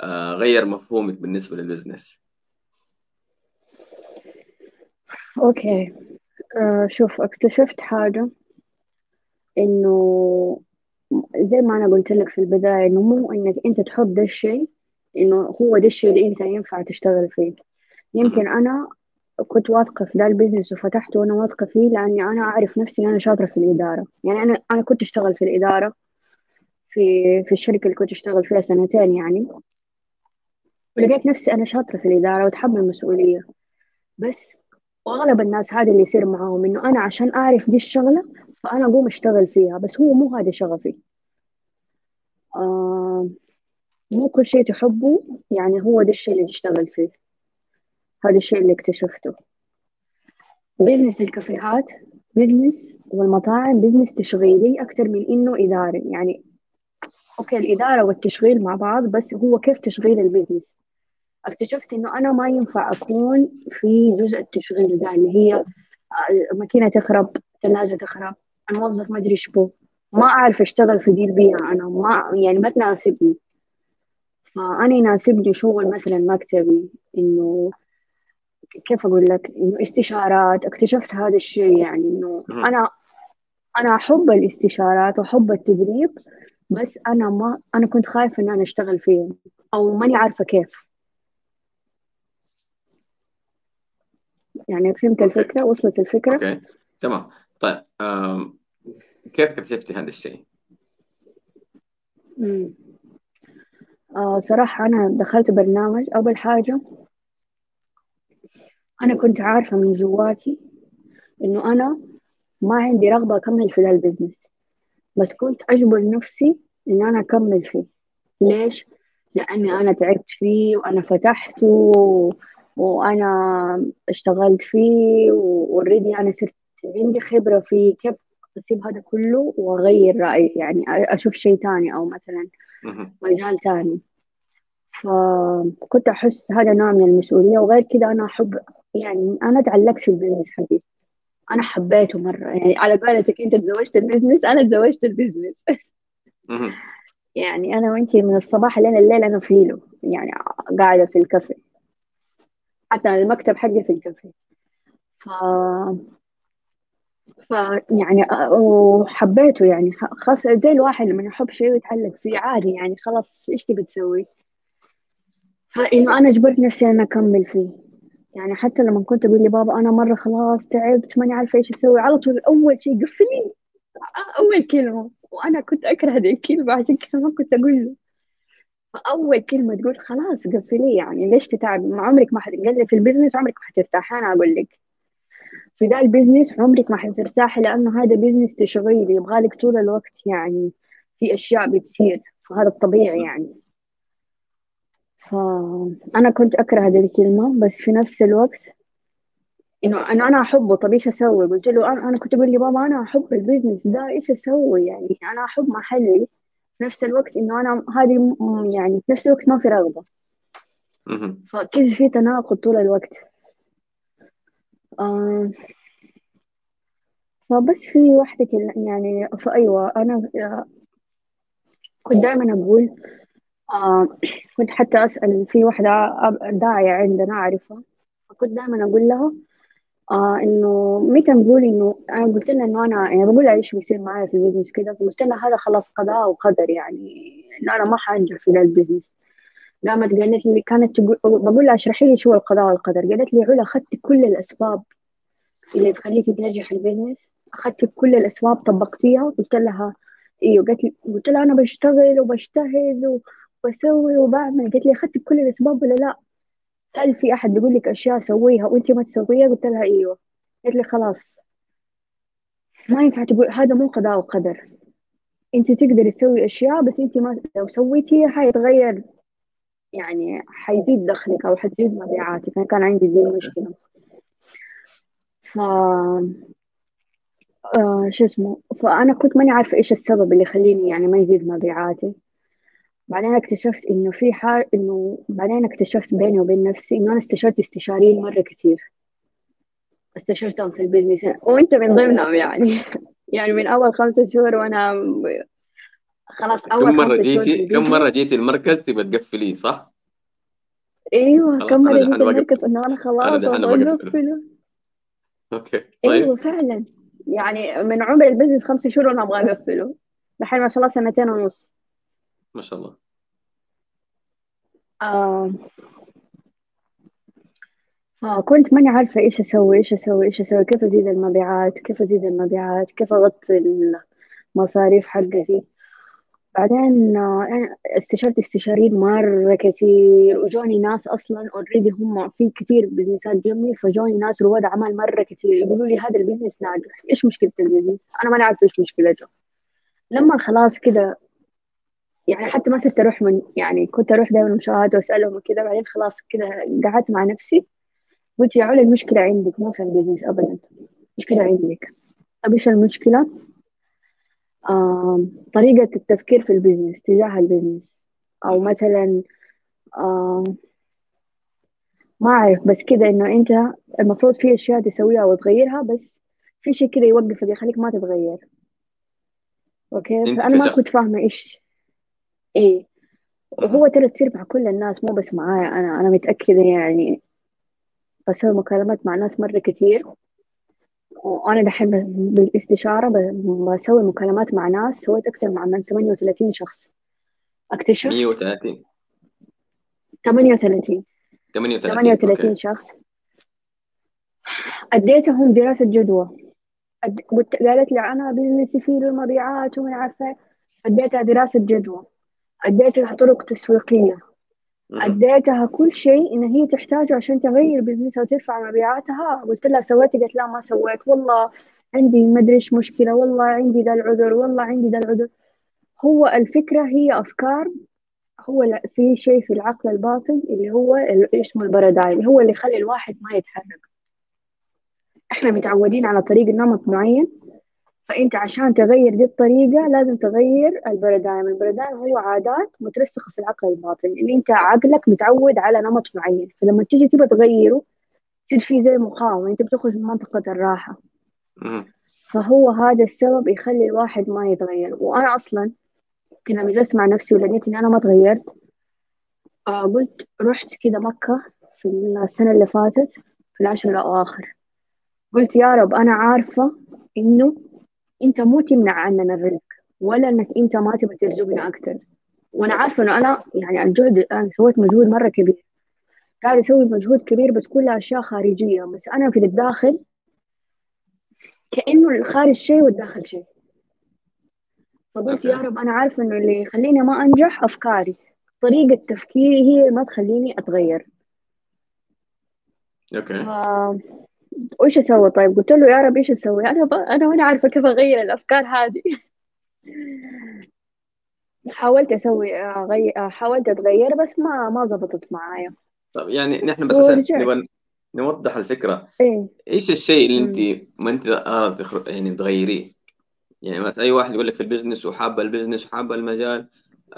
آه غير مفهومك بالنسبة لل business؟ okay آه شوف اكتشفت حاجة إنه زي ما أنا قلت لك في البداية إنه مو إنك أنت تحب ده الشيء إنه هو ده الشيء اللي أنت ينفع تشتغل فيه يمكن مهم. أنا كنت واثقة في ده البزنس وفتحته وأنا واثقة فيه لأني أنا أعرف نفسي أنا شاطرة في الإدارة. يعني أنا أنا كنت أشتغل في الإدارة في في الشركة اللي كنت أشتغل فيها سنتين يعني. ولقيت نفسي أنا شاطرة في الإدارة وأتحمل مسؤولية. بس واغلب الناس هذا اللي يصير معاهم إنه أنا عشان أعرف دي الشغلة فأنا أقوم أشتغل فيها بس هو مو هذا شغفي. آه مو كل شيء تحبه يعني هو ده الشيء اللي تشتغل فيه. هذا الشيء اللي اكتشفته. business الكافيهات business والمطاعم business تشغيلي أكثر من إنه اداري يعني okay الإدارة والتشغيل مع بعض بس هو كيف تشغيل ال business اكتشفت إنه أنا ما ينفع أكون في جزء التشغيل ده اللي هي ماكينة تخرب ثلاجة تخرب الموظف ما أدري إيش بو ما أعرف أشتغل في دي البيئة أنا ما يعني ما تناسبني. فأنا يناسبني شغل مثلا مكتبي إنه كيف أقول لك إنه استشارات اكتشفت هذا الشيء يعني إنه. أنا أنا أحب الاستشارات وأحب التدريب بس أنا ما أنا كنت خايفة ان أنا أشتغل فيهم أو ماني عارفة كيف يعني فهمت okay الفكرة وصلت الفكرة okay تمام طيب آم. كيف اكتشفتي هذا الشيء؟ مم. آه صراحة أنا دخلت برنامج أول حاجة أنا كنت عارفة من جواتي إنه أنا ما عندي رغبة أكمل في ذا ال business بس كنت أجبر نفسي إن أنا أكمل فيه. ليش؟ لأني أنا تعبت فيه وأنا فتحته وأنا اشتغلت فيه و already أنا صرت عندي خبرة فيه كيف أسيب هذا كله وأغير رأيي؟ يعني أشوف شيء تاني أو مثلا مجال تاني. فكنت أحس هذا نوع من المسؤولية وغير كده أنا أحب يعني أنا تعلقت في ال business حقي. أنا حبيته مرة يعني على بالك أنت تزوجت ال business أنا تزوجت ال business (laughs) يعني أنا وأنت من الصباح لين الليل أنا فيله يعني قاعدة في الكافيه. حتى المكتب حقي في الكافيه. ف ف يعني وحبيته يعني خاصة زي الواحد لما يحب شيء ويتعلق فيه عادي يعني خلاص إيش تبي تسوي؟ فإنه أنا جبرت نفسي أنا أكمل فيه. يعني حتى لما كنت أقول لبابا أنا مرة خلاص تعبت ماني عارفة إيش أسوي على طول أول شيء قفلي أول كلمة وأنا كنت أكره هذه الكلمة عشان كذا ما كنت أقول له. فأول كلمة تقول خلاص قفلي يعني ليش تتعب؟ ما عمرك ما حتقلي في ال business عمرك ما حترتاحي أنا أقول لك. في ذا ال business عمرك ما حترتاحي لأنه هذا business تشغيلي يبغالك طول الوقت يعني في أشياء بتصير فهذا الطبيعي يعني. فأنا كنت أكره هذه الكلمة بس في نفس الوقت إنه أنا أنا أحبه. طب إيش أسوي؟ قلت له أنا أنا كنت أقول لبابا أنا أحب ال business ده. إيش أسوي؟ يعني؟ أنا أحب محلي. في نفس الوقت إنه أنا هذه يعني في نفس الوقت ما في رغبة. فكذا في تناقض طول الوقت. آه فبس في واحدة يعني فأيوة أنا كنت دائما أقول آه كنت حتى أسأل في واحدة داعية عندنا أعرفها. فكنت دائما أقول لها آه إنه متى نقول إنه أنا قلت لها إنه أنا يعني بقول لها إيش بيصير معايا في البزنس كده. فقلت لها هذا خلاص قضاء وقدر يعني إنه أنا ما حأنجح في ذا ال business قامت قالت لي كانت تقول بقول لها اشرحي لي شو القضاء والقدر. قالت لي علا أخذت كل الأسباب اللي تخليكي تنجح ال business أخذت كل الأسباب طبقتيها. قلت لها أيوه قالت لي قلت لها أنا بشتغل وبجتهد وبسوي وبعمل. قالت لي اخذت بكل الاسباب ولا لا. هل في أحد بيقول لك أشياء سويها وانت ما تسويها؟ قلت لها أيوه. قالت لي خلاص. ما ينفع تقول هذا مو قضاء وقدر. انت تقدري تسوي أشياء بس انت ما لو سويتيها حيتغير. يعني حيزيد دخلك أو حتزيد مبيعاتك. أنا كان عندي دي المشكلة. ف آه شو اسمه. فأنا كنت ماني عارفة إيش السبب اللي يخليني يعني ما يزيد مبيعاتي. بعدين اكتشفت إنه في حال إنه بعدين اكتشفت بيني وبين نفسي إنه أنا استشرت استشاريين مرة كثير استشرتهم في ال business وأنت من ضمنهم يعني. (laughs) يعني من أول خمسة شهور وأنا خلاص أول كم مرة جيتي كم مرة جيتي المركز تبى تقفليه صح؟ أيوه كم مرة جيتي المركز إنه أنا خلاص أنا بقفله okay طيب. أيوه فعلا. يعني من عمر ال business خمس شهور وأنا أبغى أقفله. دحين ما شاء الله سنتين ونص. ما شاء الله آه. فكنت ماني عارفة إيش أسوي إيش أسوي إيش أسوي كيف أزيد المبيعات كيف أزيد المبيعات كيف أغطي المصاريف حقتي بعدين آه، استشرت استشاريين مرة كثير وجوني ناس أصلا already هم في كثير business ات جنبي فجوني ناس رواد أعمال مرة كثير يقولوا لي هذا ال business ناجح إيش مشكلة ال business؟ أنا ما أعرف إيش مشكلته لما خلاص كده يعني حتى ما صرت أروح من يعني كنت أروح دائما مشاهدات وأسألهم وكذا بعدين خلاص كده قعدت مع نفسي. قلت يا علا المشكلة عندك مو في ال business أبدا. المشكلة عندك. طب إيش المشكلة؟ آه طريقة التفكير في ال business تجاه ال business أو مثلا آه ما أعرف بس كده إنه أنت المفروض في أشياء تسويها وتغيرها بس في شيء كده يوقفك يخليك ما تتغير. okay؟ فأنا ما كنت فاهمة إيش إيه. وهو ترى تصير مع كل الناس مو بس معايا أنا. أنا متأكدة يعني بسوي مكالمات مع ناس مرة كتير. وأنا دحين بالاستشارة بسوي مكالمات مع ناس سويت أكثر من 38 شخص. أكتشف؟ 130 38 38 38 شخص. أديتهم دراسة جدوى. قالت لي أنا business ي فيه المبيعات وما عارفة أديتها دراسة جدوى. أديتها طرق تسويقية. أديتها كل شيء إن هي تحتاجه عشان تغير business ها وترفع مبيعاتها. قلت لها سويتي قالت لا ما سويت. والله عندي مدري إيش مشكلة. والله عندي ذا العذر. والله عندي ذا العذر. هو الفكرة هي أفكار. هو في شيء في العقل الباطن اللي هو اسمه ال paradigm. اللي هو اللي يخلي الواحد ما يتحرك. إحنا متعودين على طريق نمط معين. فأنت عشان تغير دي الطريقة لازم تغير البارادايم البارادايم هو عادات مترسخة في العقل الباطن اللي أنت عقلك متعود على نمط معين. فلما تيجي تبغى تغيره تصير في زي مقاومة. أنت بتخرج من منطقة الراحة. مهم. فهو هذا السبب يخلي الواحد ما يتغير. وأنا أصلا لما جلست مع نفسي ولقيت إني أنا ما تغيرت. آه قلت رحت كده مكة في السنة اللي فاتت في العشر الأواخر. قلت يا رب أنا عارفة إنه أنت مو تمنع عننا الرزق ولا إنك أنت ما تبغى ترزقنا أكتر. وأنا عارفة إنه أنا يعني الجهد الآن سويت مجهود مرة كبير. قاعد أسوي مجهود كبير بس كلها أشياء خارجية بس أنا في الداخل كأنه الخارج شيء والداخل شيء. فقلت. يا رب أنا عارفة إنه اللي يخليني ما أنجح أفكاري طريقة تفكيري هي ما تخليني أتغير. أوكي. ف... وإيش أسوي؟ طيب قلت له يا رب إيش أسوي؟ أنا ب... أنا وأنا عارفة كيف أغير الأفكار هذه. (laughs) حاولت أسوي أغير حاولت أتغير بس ما ما زبطت معايا. طب يعني نحن بس عشان نوضح الفكرة. إيه. إيش الشيء اللي. أنت ما أنت آه تخر... يعني تغيريه؟ يعني مثلا أي واحد يقول لك في ال business وحاب ال business وحاب المجال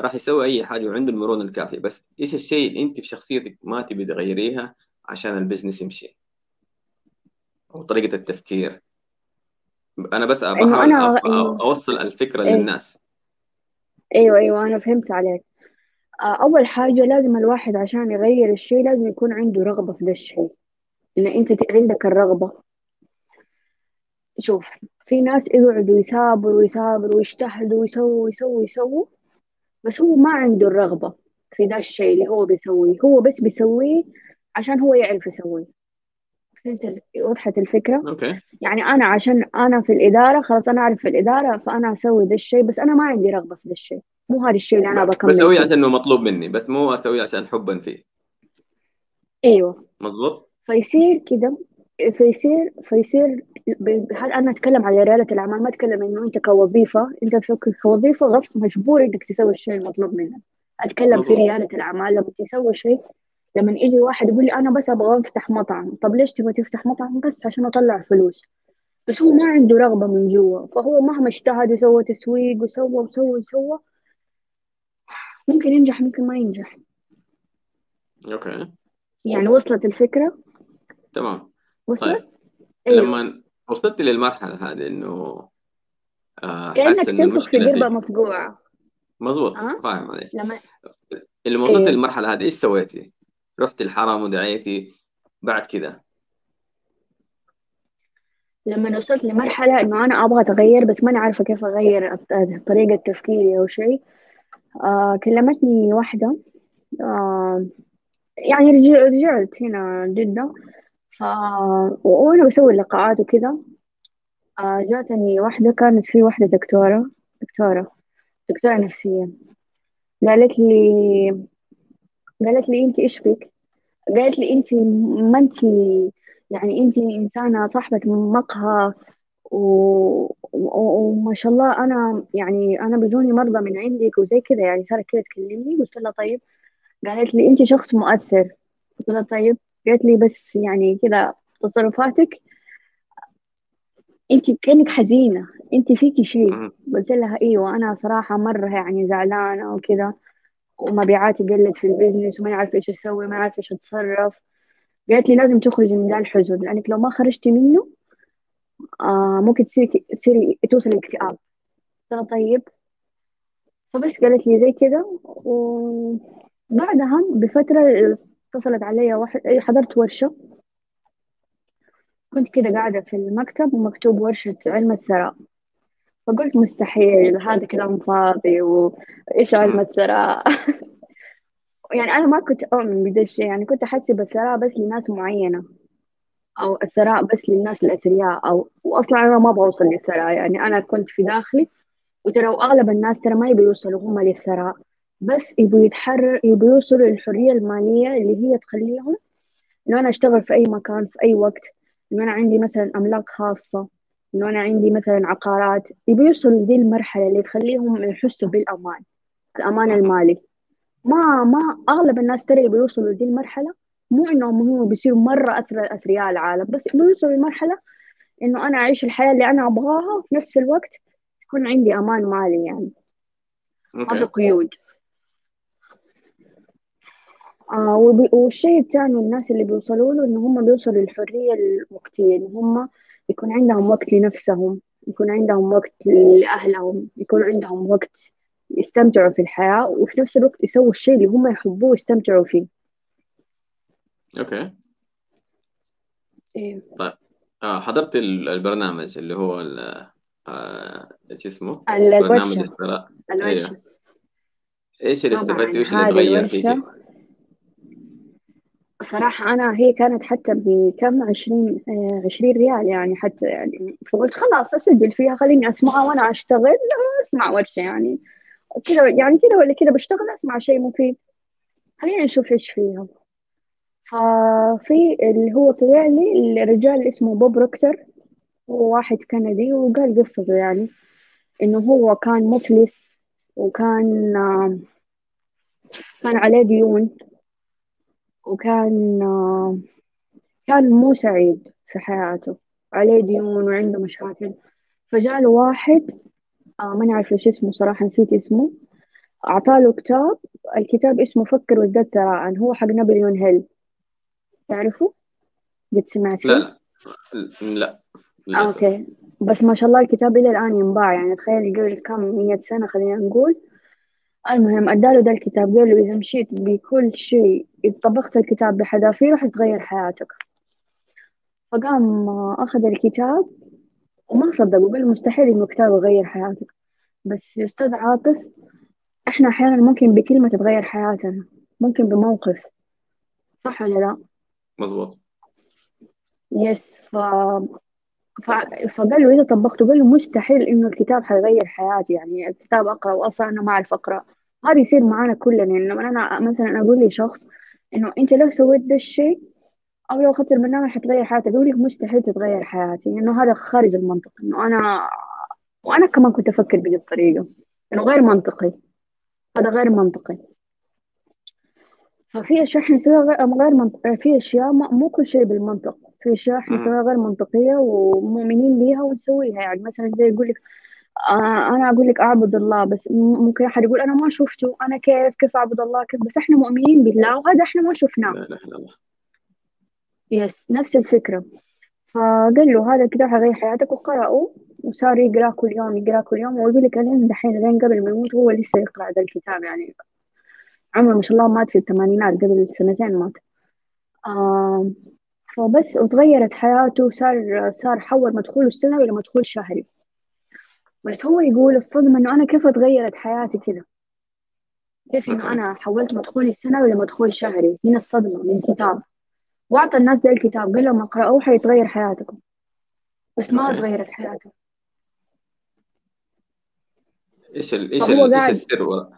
راح يسوي أي حاجة وعنده المرونة الكافية. بس إيش الشيء اللي أنت في شخصيتك ما تبي تغيريها عشان ال business يمشي؟ أو طريقة التفكير. أنا بس إنه بحاول أنا أف- إنه أوصل الفكرة إيه. للناس. أيوة أيوة أنا فهمت عليك. آه، أول حاجة لازم الواحد عشان يغير الشيء لازم يكون عنده رغبة في ده الشيء. إن أنت ت- عندك الرغبة. شوف في ناس يقعدوا يثابروا ويثابروا ويجتهدوا ويسووا ويسووا ويسووا بس هو ما عنده الرغبة في ذا الشيء اللي هو بيسويه. هو بس بيسويه عشان هو يعرف يسويه. فهمت وضحت الفكرة. okay. يعني أنا عشان أنا في الإدارة خلاص أنا أعرف في الإدارة فأنا أسوي ذا الشيء بس أنا ما عندي رغبة في ذا الشيء. مو هذا الشيء اللي أنا بكمل بسويه عشان إنه مطلوب مني بس مو اسويه عشان حبا فيه. أيوه. مظبوط؟ فيصير كده فيصير فيصير هل أنا أتكلم على رياده الأعمال؟ ما أتكلم إنه أنت كوظيفة أنت في- كوظيفة غصب مجبور إنك تسوي الشيء المطلوب منك. أتكلم في مظبوط. رياده الأعمال لما تسوي شيء لما يجي واحد يقول لي أنا بس أبغى أفتح مطعم طب ليش تبغى تفتح مطعم؟ بس عشان أطلع فلوس. بس هو ما عنده رغبة من جوا فهو مهما اجتهد وسوى تسويق وسوى وسوى وسوى ممكن ينجح ممكن ما ينجح. okay. يعني وصلت الفكرة؟ تمام. وصلت؟ طيب. أيوه لما وصلت للمرحلة هذه إنه آه، كأنك حاسه ان تنفخ في قربة فيك. مفقوعة. مظبوط. أه؟ فاهم عليك. لما لما وصلت أيوه للمرحلة هذه إيش سويتي؟ رحت الحرم ودعيتي بعد كذا. لما وصلت لمرحلة إنه أنا أبغى أتغير بس ماني عارفة كيف أغير طريقة تفكيري أو شيء. آه كلمتني واحدة آه يعني رجع رجعت هنا جدة. ف وأنا بسوي لقاءات وكذا. آه جاتني واحدة كانت في واحدة دكتورة دكتورة دكتورة نفسية. قالت لي قالت لي أنت إيش بك؟ قالت لي أنت ما أنت يعني أنت إنسانة صاحبة مقهى و... و... وما شاء الله أنا يعني أنا بيجوني مرضى من عندك وزي كذا يعني صارت كذا تكلمني. قلت لها طيب. قالت لي أنت شخص مؤثر. قلت لها طيب. قالت لي بس يعني كذا تصرفاتك أنت كأنك حزينة. أنت فيكي شيء. قلت لها أيوة أنا صراحة مرة يعني زعلانة وكذا. ومبيعاتي قلت في البيزنس وما عارفة إيش أسوي ما عارفة إيش أتصرف قالت لي لازم تخرجي من ذا الحزن لأنك لو ما خرجتي منه آه ممكن تصير تصيري توصل الاكتئاب قلت طيب. فبس قالت لي زي كذا وبعدها بفترة اتصلت علي واحد أي حضرت ورشة. كنت كده قاعدة في المكتب ومكتوب ورشة علم الثراء. فقلت مستحيل هذا كلام فاضي وإيش علم. الثراء (laughs) يعني أنا ما كنت أؤمن بدا الشيء يعني كنت أحسب الثراء بس لناس معينة أو الثراء بس للناس الأثرياء أو وأصلا أنا ما أبغى أوصل للثراء يعني أنا كنت في داخلي وترى وأغلب الناس ترى ما يبي يوصلوا هم للثراء بس يبوا يتحرر يبوا يوصلوا للحرية المالية اللي هي تخليهم إنه أنا أشتغل في أي مكان في أي وقت إنه أنا عندي مثلا أملاك خاصة إنه أنا عندي مثلا عقارات يبوا يوصلوا لدي المرحلة اللي تخليهم يحسوا بالأمان الأمان المالي. ما ما أغلب الناس ترى اللي بيوصلوا لدي المرحلة مو إنهم هم بيصيروا مرة اثرى أثرياء العالم بس بيوصلوا لمرحلة إنه أنا أعيش الحياة اللي أنا أبغاها وفي نفس الوقت يكون عندي أمان مالي يعني. ما في قيود. آه والشيء الثاني الناس اللي بيوصلوا له إن هم بيوصلوا للحرية الوقتية إن هم يكون عندهم وقت لنفسهم يكون عندهم وقت لأهلهم يكون عندهم وقت يستمتعوا في الحياة وفي نفس الوقت يسووا الشيء اللي هم يحبوه ويستمتعوا فيه. أوكي. إيه. طيب. آه حضرت ال- البرنامج اللي هو ال- آه إيش اسمه؟ الورشة برنامج الثراء الورشة أيوه إيش اللي طبعا. استفدتي وإيش اللي تغير فيكي؟ صراحة أنا هي كانت حتى بكم عشرين آه، عشرين ريال يعني حتى يعني فقلت خلاص أسجل فيها خليني أسمعها وأنا أشتغل أسمع ورشة يعني. كذا يعني كذا ولا كذا بشتغل أسمع شيء مفيد. خلينا نشوف إيش فيها ففي اللي هو طلع لي الرجال اللي اسمه بوب روكتر هو واحد كندي وقال قصته يعني إنه هو كان مفلس وكان آه، كان عليه ديون. وكان كان مو سعيد في حياته. عليه ديون وعنده مشاكل. فجاء له واحد آه ما نعرف إيش اسمه صراحة نسيت اسمه. أعطاله كتاب الكتاب اسمه فكر وازداد ثراء هو حق نابليون هيل. تعرفه؟ قد سمعت لا؟ لا. لا للأسف. أوكي. بس ما شاء الله الكتاب إلى الآن ينباع. يعني تخيل قبل كم مية سنة خلينا نقول. المهم أداله ده الكتاب قال له إذا مشيت بكل شيء إذا طبقت الكتاب بحذافيره حتغير حياتك. فقام آه، أخذ الكتاب وما صدق وقال مستحيل إنه كتاب يغير حياتك. بس يا أستاذ عاطف إحنا أحيانا ممكن بكلمة تتغير حياتنا ممكن بموقف. صح ولا لا؟ مظبوط. يس ف... فقال له إذا طبقته قال له مستحيل إنه الكتاب حيغير حياتي يعني الكتاب أقرأ وأصلا أنا ما أعرف أقرأ. هذا يصير معانا كلنا يعني لما أنا مثلا أقول لشخص إنه أنت لو سويت ده الشيء أو لو أخذت البرنامج حتغير حياتك يقول لك مستحيل تتغير حياتي إنه هذا خارج المنطق إنه أنا وأنا كمان كنت أفكر بهذه الطريقة إنه غير منطقي. هذا غير منطقي. ففي أشياء إحنا نسويها غير منطقية في أشياء مو كل شيء بالمنطق. في أشياء إحنا. نسويها غير منطقية ومؤمنين بيها ونسويها. يعني مثلا زي يقول لك آه أنا أقول لك أعبد الله بس ممكن أحد يقول أنا ما شفته أنا كيف كيف أعبد الله كيف؟ بس إحنا مؤمنين بالله وهذا إحنا ما شفناه. لا إلا الله. يس نفس الفكرة. فقال له هذا كده حيغير حياتك. وقرأه وصار يقرأ كل يوم يقرأ كل يوم. ويقول لك الين دحين لين قبل ما يموت هو لسه يقرأ ذا الكتاب. يعني عمره ما شاء الله مات في الثمانينات قبل سنتين مات. آه فبس وتغيرت حياته وصار صار حول مدخوله السنوي إلى مدخول شهري. بس هو يقول الصدمة إنه أنا كيف اتغيرت حياتي كذا؟ كيف إنه أنا حولت مدخولي السنوي لمدخول شهري؟ من الصدمة من الكتاب وأعطى الناس ده الكتاب قال لهم اقرأوه حيتغير حياتكم. بس ما تغيرت حياته. إيش ال... إيش ال... إيش السر؟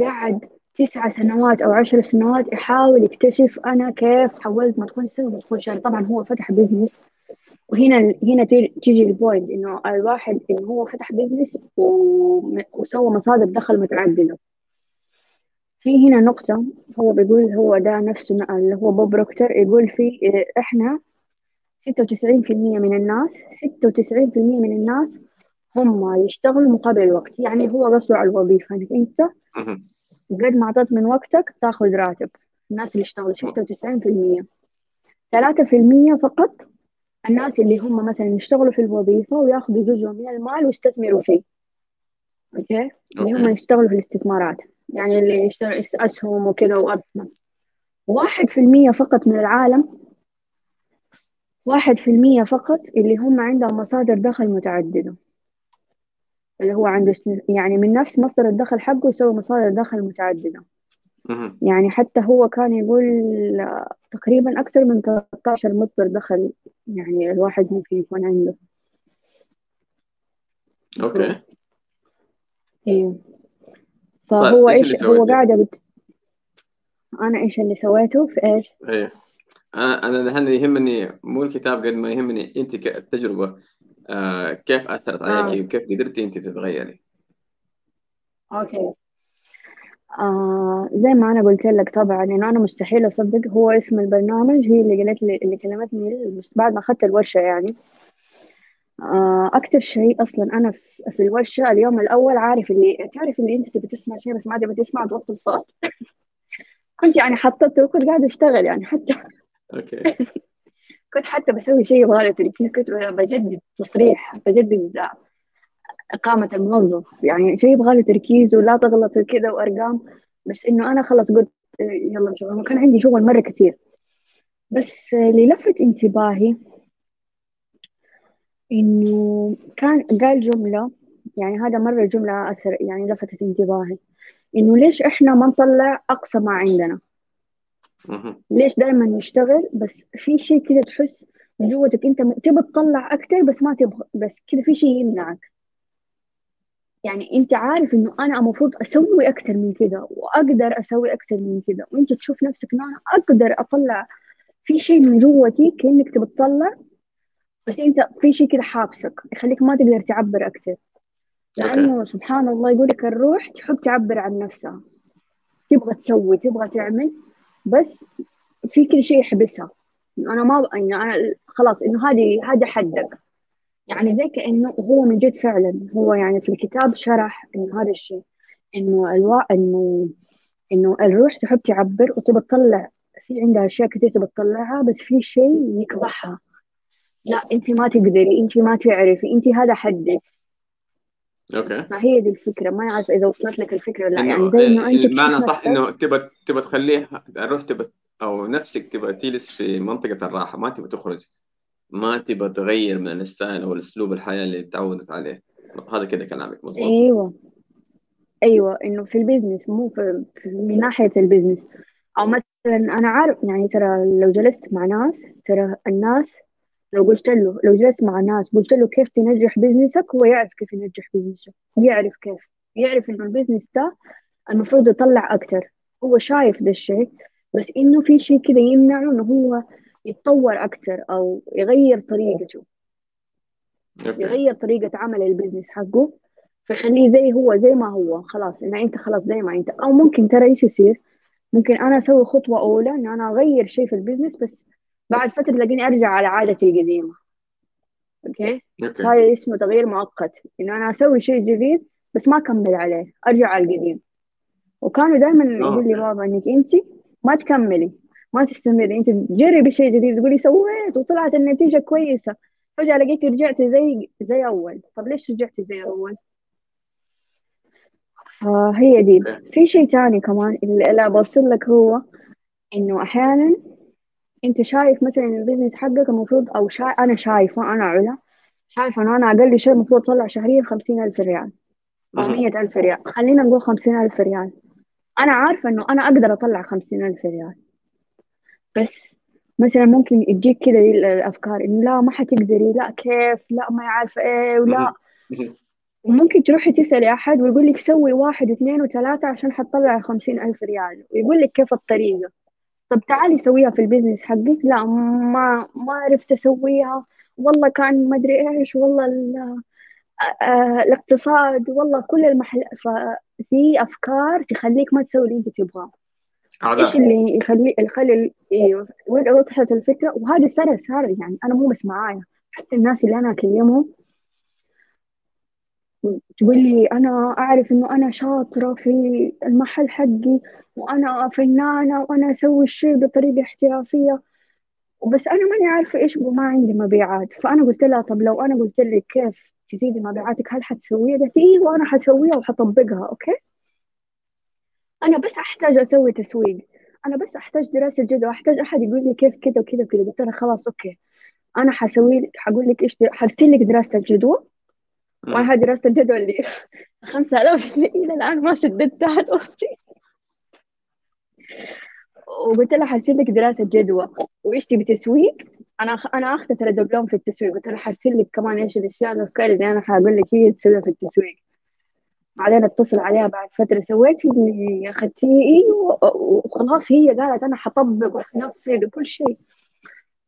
قاعد تسع سنوات أو عشر سنوات يحاول يكتشف أنا كيف حولت مدخول سنة لمدخول شهري طبعا هو فتح business وهنا هنا تي- تيجي ال point إنه الواحد إنه هو فتح business وسوى مصادر دخل متعددة. في هنا نقطة هو بيقول هو ده نفسه اللي هو بوب روكتر يقول في إحنا ستة وتسعين في المية من الناس ستة وتسعين في المية من الناس هم يشتغلوا مقابل الوقت. يعني هو قصده على الوظيفة. إنك أنت مهم. قد ما أعطيت من وقتك تأخذ راتب. الناس اللي اشتغلوا ستة وتسعين في المية. ثلاثة في المية فقط الناس اللي هم مثلا يشتغلوا في الوظيفة ويأخذوا جزء من المال ويستثمروا فيه. أوكي؟ اللي هم يشتغلوا في الاستثمارات. يعني اللي يشتغل أسهم وكذا وأسهم واحد في المية فقط من العالم واحد في المية فقط اللي هم عندهم مصادر دخل متعددة. اللي هو عنده يعني من نفس مصدر الدخل حقه يسوي مصادر دخل متعددة. يعني حتى هو كان يقول آه، تقريبا أكثر من 13 مصدر دخل يعني الواحد ممكن يكون عنده. أوكي. إيه. طيب فهو إيش اللي إيش هو سويته؟ قاعد أبت... أنا إيش اللي سويته؟ في إيش؟ إيه. أنا أنا الحين يهمني مو الكتاب قد ما يهمني أنت كتجربة. آه كيف أثرت عليك آه. وكيف قدرتي انت تتغيري؟ أوكي. آه زي ما أنا قلت لك طبعا إنه أنا مستحيل أصدق هو اسم البرنامج هي اللي قالت لي اللي كلمتني بعد ما أخذت الورشة يعني. آه أكتر شيء أصلا أنا في الورشة اليوم الأول عارف اللي تعرف اللي أنت تبي تسمع شيء بس ما تبي تسمع توطي الصوت. (laughs) كنت يعني حطيته وكنت قاعدة أشتغل يعني حتى. أوكي. (laughs) كنت حتى بسوي شيء يبغى تركيز كنت بجدد تصريح بجدد إقامة الموظف. يعني شيء يبغى له تركيز ولا تغلط كذا وأرقام بس إنه أنا خلاص قلت يلا نشوف كان عندي شغل مرة كثير. بس اللي لفت انتباهي إنه كان قال جملة يعني هذا مرة جملة أثر يعني لفتت انتباهي. إنه ليش إحنا ما نطلع أقصى ما عندنا؟ ليش دائما نشتغل بس في شيء كذا تحس من جوتك أنت تبغى تطلع أكثر بس ما تبغى بس كذا في شيء يمنعك. يعني أنت عارف إنه أنا المفروض أسوي أكثر من كذا وأقدر أسوي أكثر من كذا وأنت تشوف نفسك إنه أنا أقدر أطلع في شيء من جوتي كأنك تبى تطلع بس أنت في شيء كذا حابسك يخليك ما تقدر تعبر أكثر لأنه سبحان الله يقول لك الروح تحب تعبر عن نفسها. تبغى تسوي تبغى تعمل. بس في كل شيء يحبسها. أنا ما يعني أنا خلاص إنه هذه هذا حدك. يعني زي كأنه هو من جد فعلا. هو يعني في الكتاب شرح إنه هذا الشيء. إنه الوا إنه إنه الروح تحب تعبر وتبى تطلع. في عندها أشياء كثير تبى تطلعها بس في شيء يكبحها لا أنت ما تقدري أنت ما تعرفي أنت هذا حدك. أوكي. فهي دي الفكرة ما أعرف إذا وصلت لك الفكرة ولا يعني زي انه أنت المعنى صح إنه تبى تبى تخليها الروح تبى أو نفسك تبى تجلس في منطقة الراحة ما تبى تخرج. ما تبغى تغير من ال style أو الأسلوب الحياة اللي تعودت عليه. هذا كذا كلامك مظبوط. أيوه. أيوه إنه في ال business مو في, في من ناحية ال business. أو مثلا أنا عارف يعني ترى لو جلست مع ناس ترى الناس لو قلت له لو جلست مع ناس قلت له كيف تنجح business ك هو يعرف كيف ينجح business ه يعرف كيف. يعرف إنه ال business ده المفروض يطلع أكثر هو شايف ده الشيء بس إنه في شيء كذا يمنعه إنه هو يتطور أكثر أو يغير طريقته. يغير طريقة عمل ال business حقه. فيخليه زي هو زي ما هو. خلاص إن أنت خلاص زي ما أنت. أو ممكن ترى إيش يصير؟ ممكن أنا أسوي خطوة أولى إن أنا أغير شيء في ال business بس بعد فترة تلاقيني أرجع على عادتي القديمة. أوكي؟ هاي اسمه تغيير مؤقت. إن أنا أسوي شيء جديد بس ما أكمل عليه. أرجع على القديم. وكانوا دائما يقول لي بابا إنك أنت ما تكملي. ما تستمري. أنت تجربي شيء جديد. تقولي سويت وطلعت النتيجة كويسة. فجأة لقيتي رجعتي زي زي أول. طب ليش رجعتي زي أول؟ فهي دي. في شيء تاني كمان اللي بوصل لك هو إنه أحيانا انت شايف مثلا ال business حقك المفروض أو شا... أنا شايفة أنا علا شايفة انه أنا أقل شيء المفروض أطلع شهريا خمسين ألف ريال. أو مية ألف ريال. خلينا نقول خمسين ألف ريال. أنا عارفة إنه أنا أقدر أطلع خمسين ألف ريال. بس مثلا ممكن تجيك كذا الأفكار إنه لا ما حتقدري لا كيف؟ لا ما عارفه إيه ولا وممكن تروحي تسألي أحد ويقول لك سوي واحد واثنين وثلاثة عشان حتطلع خمسين ألف ريال ويقول لك كيف الطريقة. طب تعالي سويها في ال business حقك. لا ما ما عرفت أسويها. والله كان ما أدري إيش والله آه الاقتصاد والله كل المحل ففي أفكار تخليك ما تسوي اللي أنت تبغاه. إيش اللي يخلي يخلي أيوه وضحت الفكرة؟ وهذا صار صار يعني أنا مو بس معايا حتى الناس اللي أنا أكلمهم تقول لي أنا أعرف إنه أنا شاطرة في المحل حقي وأنا فنانه وأنا أسوي الشيء بطريقة احترافية. بس أنا ماني عارفة إيش وما عندي مبيعات. فأنا قلت لها طب لو أنا قلت لك كيف تزيدي مبيعاتك هل حتسويها؟ قالت إيوه أنا حسويها وحطبقها. أوكي؟ أنا بس أحتاج أسوي تسويق. أنا بس أحتاج دراسة جدوى. أحتاج أحد يقول لي كيف كذا وكذا وكذا. قلت له خلاص أوكي. أنا حسوي لك حقول لك إيش حرسل لك دراسه الجدوى وأنا هذه دراسه الجدوى اللي 5000 إلى الآن ما سددتها لاختي وقلت لها حرسل لك دراسة جدوى. وإيش تبي تسويق أنا أنا اخذت ترى دبلوم في التسويق. قلت لها حرسل لك كمان إيش الأشياء الافكار اللي أنا حقول لك هي تسويها في التسويق. بعدين اتصل عليها بعد فترة سويتي اللي أخذتيه وخلاص هي قالت أنا حطبق وحنفذ وكل شيء.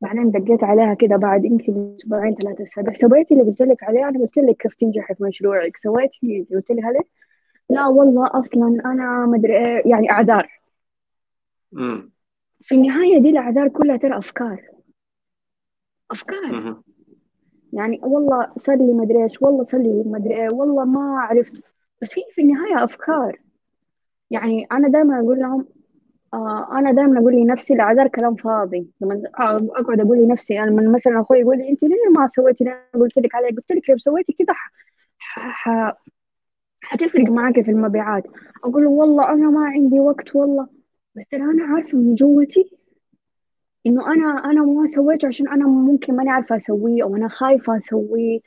بعدين دقيت عليها كده بعد يمكن أسبوعين ثلاثة أسابيع. سويتي اللي قلت لك عليه أنا قلت لك كيف تنجحي في مشروعك. سويتي قلت لي هذا لا والله أصلا أنا مدري إيه، يعني أعذار. مم. في النهاية دي الأعذار كلها ترى أفكار. أفكار. يعني والله أصلي مدري إيش والله أصلي مدري إيه والله ما عرفت. بس هي في النهاية أفكار. يعني أنا دائما أقول لهم آه أنا دائما أقول لنفسي الاعذار كلام فاضي. لما اقعد أقول لنفسي أنا لما مثلا أخوي يقول لي أنت ليه ما سويتي اللي أنا قلت لك عليه؟ قلت لك لو سويتي كذا. حتفرق معاكي في المبيعات. أقول له والله أنا ما عندي وقت والله. بس ترى أنا عارفة من جوتي إنه أنا أنا ما سويته عشان أنا ممكن ماني عارفة أسويه أو أنا خايفة أسويه.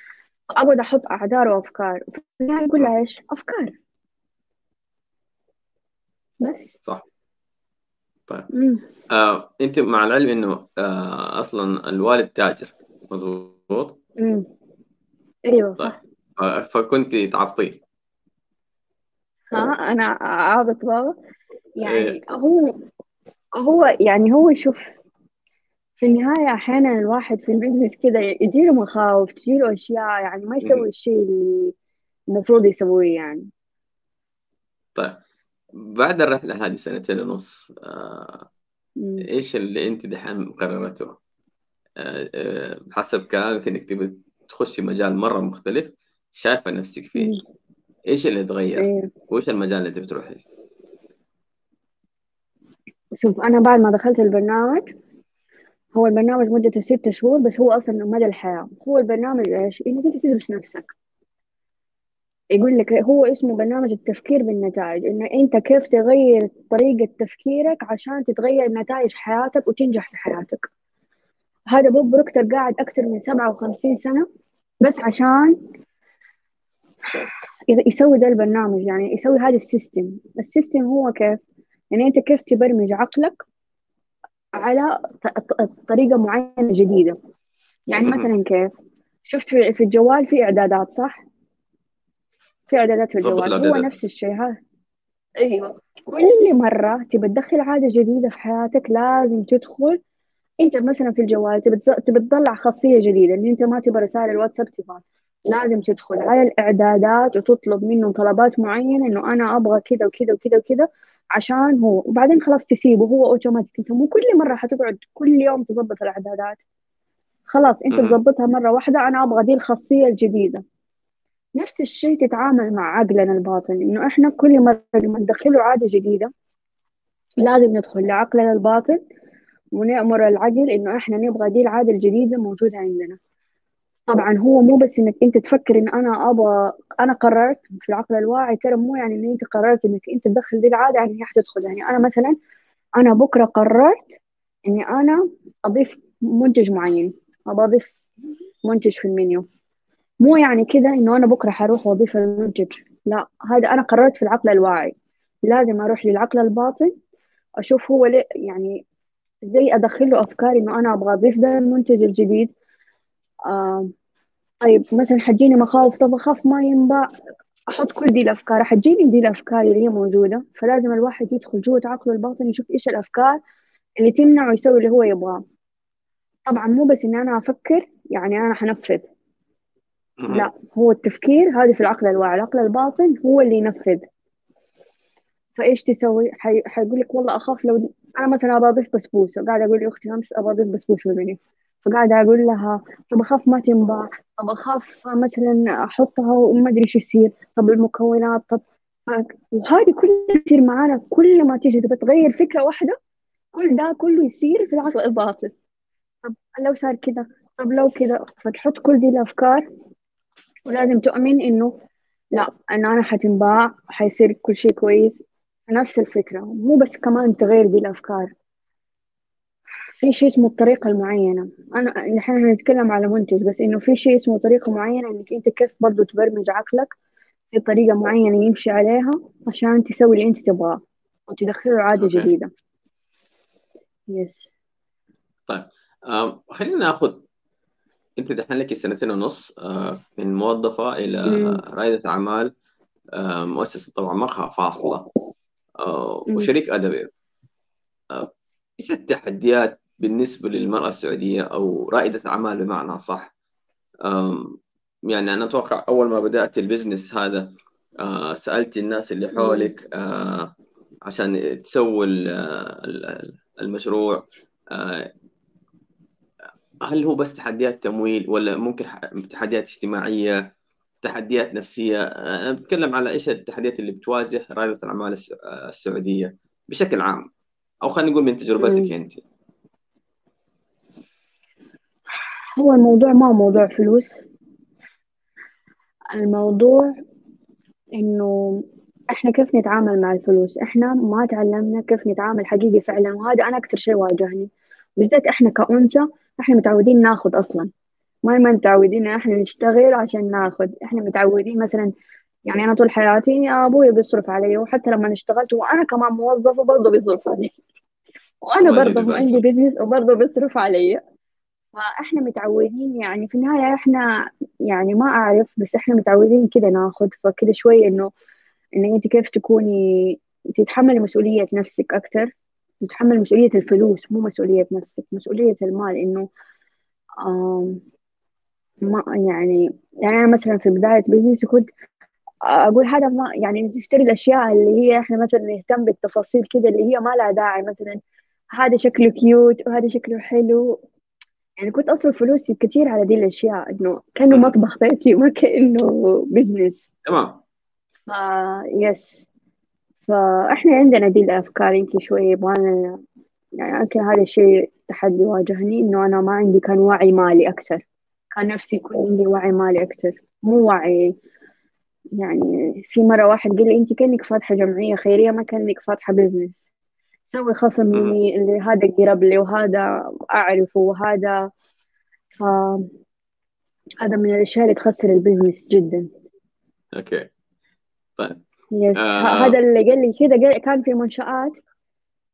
أقعد أحط أعذار وأفكار. في النهاية إيش؟ أفكار. بس. صح. طيب. آه، انت مع العلم انه آه، أصلا الوالد تاجر مظبوط مم. أيوه طيب صح آه، فكنت تعبطيه ها أنا عابط بابا يعني إيه. هو هو يعني هو شوف في النهاية أحيانا الواحد في البزنس كده يجيله مخاوف تجيله أشياء يعني ما يسوي. الشيء اللي المفروض يسويه يعني طيب بعد الرحلة هذه سنتين ونص آه، مم. إيش اللي أنت دحين قررته آه، آه، حسب كلامك إنك تبي تخشي مجال مرة مختلف شايفة نفسك فيه مم. إيش اللي تغير إيه. وإيش المجال اللي انت بتروحي شوف أنا بعد ما دخلت البرنامج هو البرنامج مدته ستة شهور بس هو أصلا مدى الحياة هو البرنامج إيش؟ إنك أنت تدرس نفسك يقول لك هو اسمه برنامج التفكير بالنتائج إن أنت كيف تغير طريقة تفكيرك عشان تتغير نتائج حياتك وتنجح في حياتك. هذا بوب بروكتر قاعد أكثر من سبعة وخمسين سنة بس عشان يسوي ده البرنامج يعني يسوي هذا ال system. ال system هو كيف؟ يعني أنت كيف تبرمج عقلك على طريقة معينة جديدة. يعني. مثلا كيف؟ شفت في في الجوال في إعدادات صح؟ في إعدادات في ضبط الجوال هو. نفس الشيء ها؟ أيوه. كل مرة تبي تدخل عادة جديدة في حياتك لازم تدخل أنت مثلا في الجوال تبي تطلع خاصية جديدة إن أنت ما تبى رسائل الواتساب تبعت لازم تدخل على الإعدادات وتطلب منه طلبات معينة إنه أنا أبغى كذا وكذا وكذا وكذا عشان هو وبعدين خلاص تسيبه هو أوتوماتيك أنت مو كل مرة حتقعد كل يوم تظبط الإعدادات. خلاص أنت مهم. تظبطها مرة واحدة أنا أبغى دي الخاصية الجديدة. نفس الشيء تتعامل مع عقلنا الباطن إنه إحنا كل مرة لما ندخله عادة جديدة لازم ندخل لعقلنا الباطن ونأمر العقل إنه إحنا نبغى دي العادة الجديدة موجودة عندنا. طبعا هو مو بس إنك أنت تفكر إن أنا أبغى أنا قررت في العقل الواعي ترى مو يعني إن أنت قررت إنك أنت تدخل دي العادة يعني هي حتدخل. يعني أنا مثلا أنا بكرة قررت إني أنا أضيف منتج معين أبغى أضيف منتج في المنيو. مو يعني كذا إنه أنا بكرة حروح وأضيف المنتج. لا هذا أنا قررت في العقل الواعي. لازم أروح للعقل الباطن أشوف هو ليه يعني زي أدخله أفكار إنه أنا أبغى أضيف ده المنتج الجديد. آه طيب مثلا حتجيني مخاوف طب أخاف ما ينباع أحط كل دي الأفكار. حتجيني دي الأفكار اللي هي موجودة فلازم الواحد يدخل جوة عقله الباطن يشوف إيش الأفكار اللي تمنعه يسوي اللي هو يبغاه. طبعا مو بس إن أنا أفكر يعني أنا حنفذ. لا هو التفكير هذا في العقل الواعي. العقل الباطن هو اللي ينفذ. فإيش تسوي؟ حي... حيقول لك والله أخاف لو أنا مثلا أبغى أضيف بسبوسة قاعدة أقول لأختي امس أبغى أضيف بسبوسة بالمنيو فقاعده أقول لها طب أخاف ما تنباع طب أخاف مثلا أحطها وما أدري إيش يصير طب المكونات طب وهذه كلها تصير معانا كل ما تيجي. تبغى تغير فكرة واحدة كل ده كله يصير في العقل الباطن. طب لو صار كذا طب لو كذا فتحط كل دي الأفكار ولازم تؤمن إنه لا انه أنا حتنباع حيصير كل شيء كويس. نفس الفكرة مو بس كمان تغير دي الأفكار. في شيء اسمه الطريقة المعينة. أنا الحين هنتكلم على منتج بس إنه في شيء اسمه طريقة معينة إنك أنت كيف برضو تبرمج عقلك. في طريقة معينة يمشي عليها عشان تسوي اللي أنت تبغاه وتدخله عادة أوكي. جديدة. يس آه، خلينا ناخذ انت دحين لك سنتين ونص آه، من موظفة إلى مم. رائدة أعمال آه، مؤسسة طبعا مقهى فاصلة آه، مم. وشريك أدبي آه، إيش التحديات بالنسبة للمرأة السعودية أو رائدة أعمال بمعنى صح يعني أنا أتوقع أول ما بدأت ال business هذا سالتي الناس اللي حولك عشان تسووا المشروع هل هو بس تحديات تمويل ولا ممكن تحديات اجتماعية تحديات نفسية؟ أنا بتكلم على إيش التحديات اللي بتواجه رائدة الأعمال السعودية بشكل عام. أو خلينا نقول من تجربتك أنت. هو الموضوع ما هو موضوع فلوس. الموضوع إنه إحنا كيف نتعامل مع الفلوس؟ إحنا ما تعلمنا كيف نتعامل حقيقي فعلا وهذا أنا أكثر شيء واجهني. بالذات إحنا كأنثى إحنا متعودين ناخذ أصلا. ما ما متعودين إحنا نشتغل عشان ناخذ. إحنا متعودين مثلا يعني أنا طول حياتي أبوي بيصرف علي وحتى لما اشتغلت وأنا كمان موظفة برضه بيصرف علي. وأنا برضه عندي بزنس وبرضه بيصرف علي. فاحنا متعودين يعني في النهاية إحنا يعني ما أعرف بس إحنا متعودين كده ناخذ. فكده شوية إنه إن أنت كيف تكوني تتحملي مسؤولية نفسك أكثر تتحمل مسؤولية الفلوس مو مسؤولية نفسك مسؤولية المال إنه ما يعني يعني أنا مثلا في بداية بزنس كنت أقول هذا ما يعني تشتري الأشياء اللي هي إحنا مثلا نهتم بالتفاصيل كده اللي هي ما لها داعي مثلا هذا شكله cute وهذا شكله حلو. يعني كنت أصرف فلوسي كثير على دي الأشياء إنه كأنه مطبخ بيتي ما كأنه business تمام. آه yes فاحنا عندنا دي الأفكار يمكن شوية يبغانا يعني يمكن هذا الشيء تحدي واجهني إنه أنا ما عندي كان وعي مالي أكثر. كان نفسي يكون عندي وعي مالي أكثر. مو وعي يعني في مرة واحد قال لي أنت كأنك فاتحة جمعية خيرية ما كأنك فاتحة business سوي خصم مني اللي هذا قرب لي وهذا أعرفه وهذا. ف هذا من الأشياء اللي تخسر ال business جدا. okay. طيب. yes آه. هذا اللي قال لي كذا كان في منشآت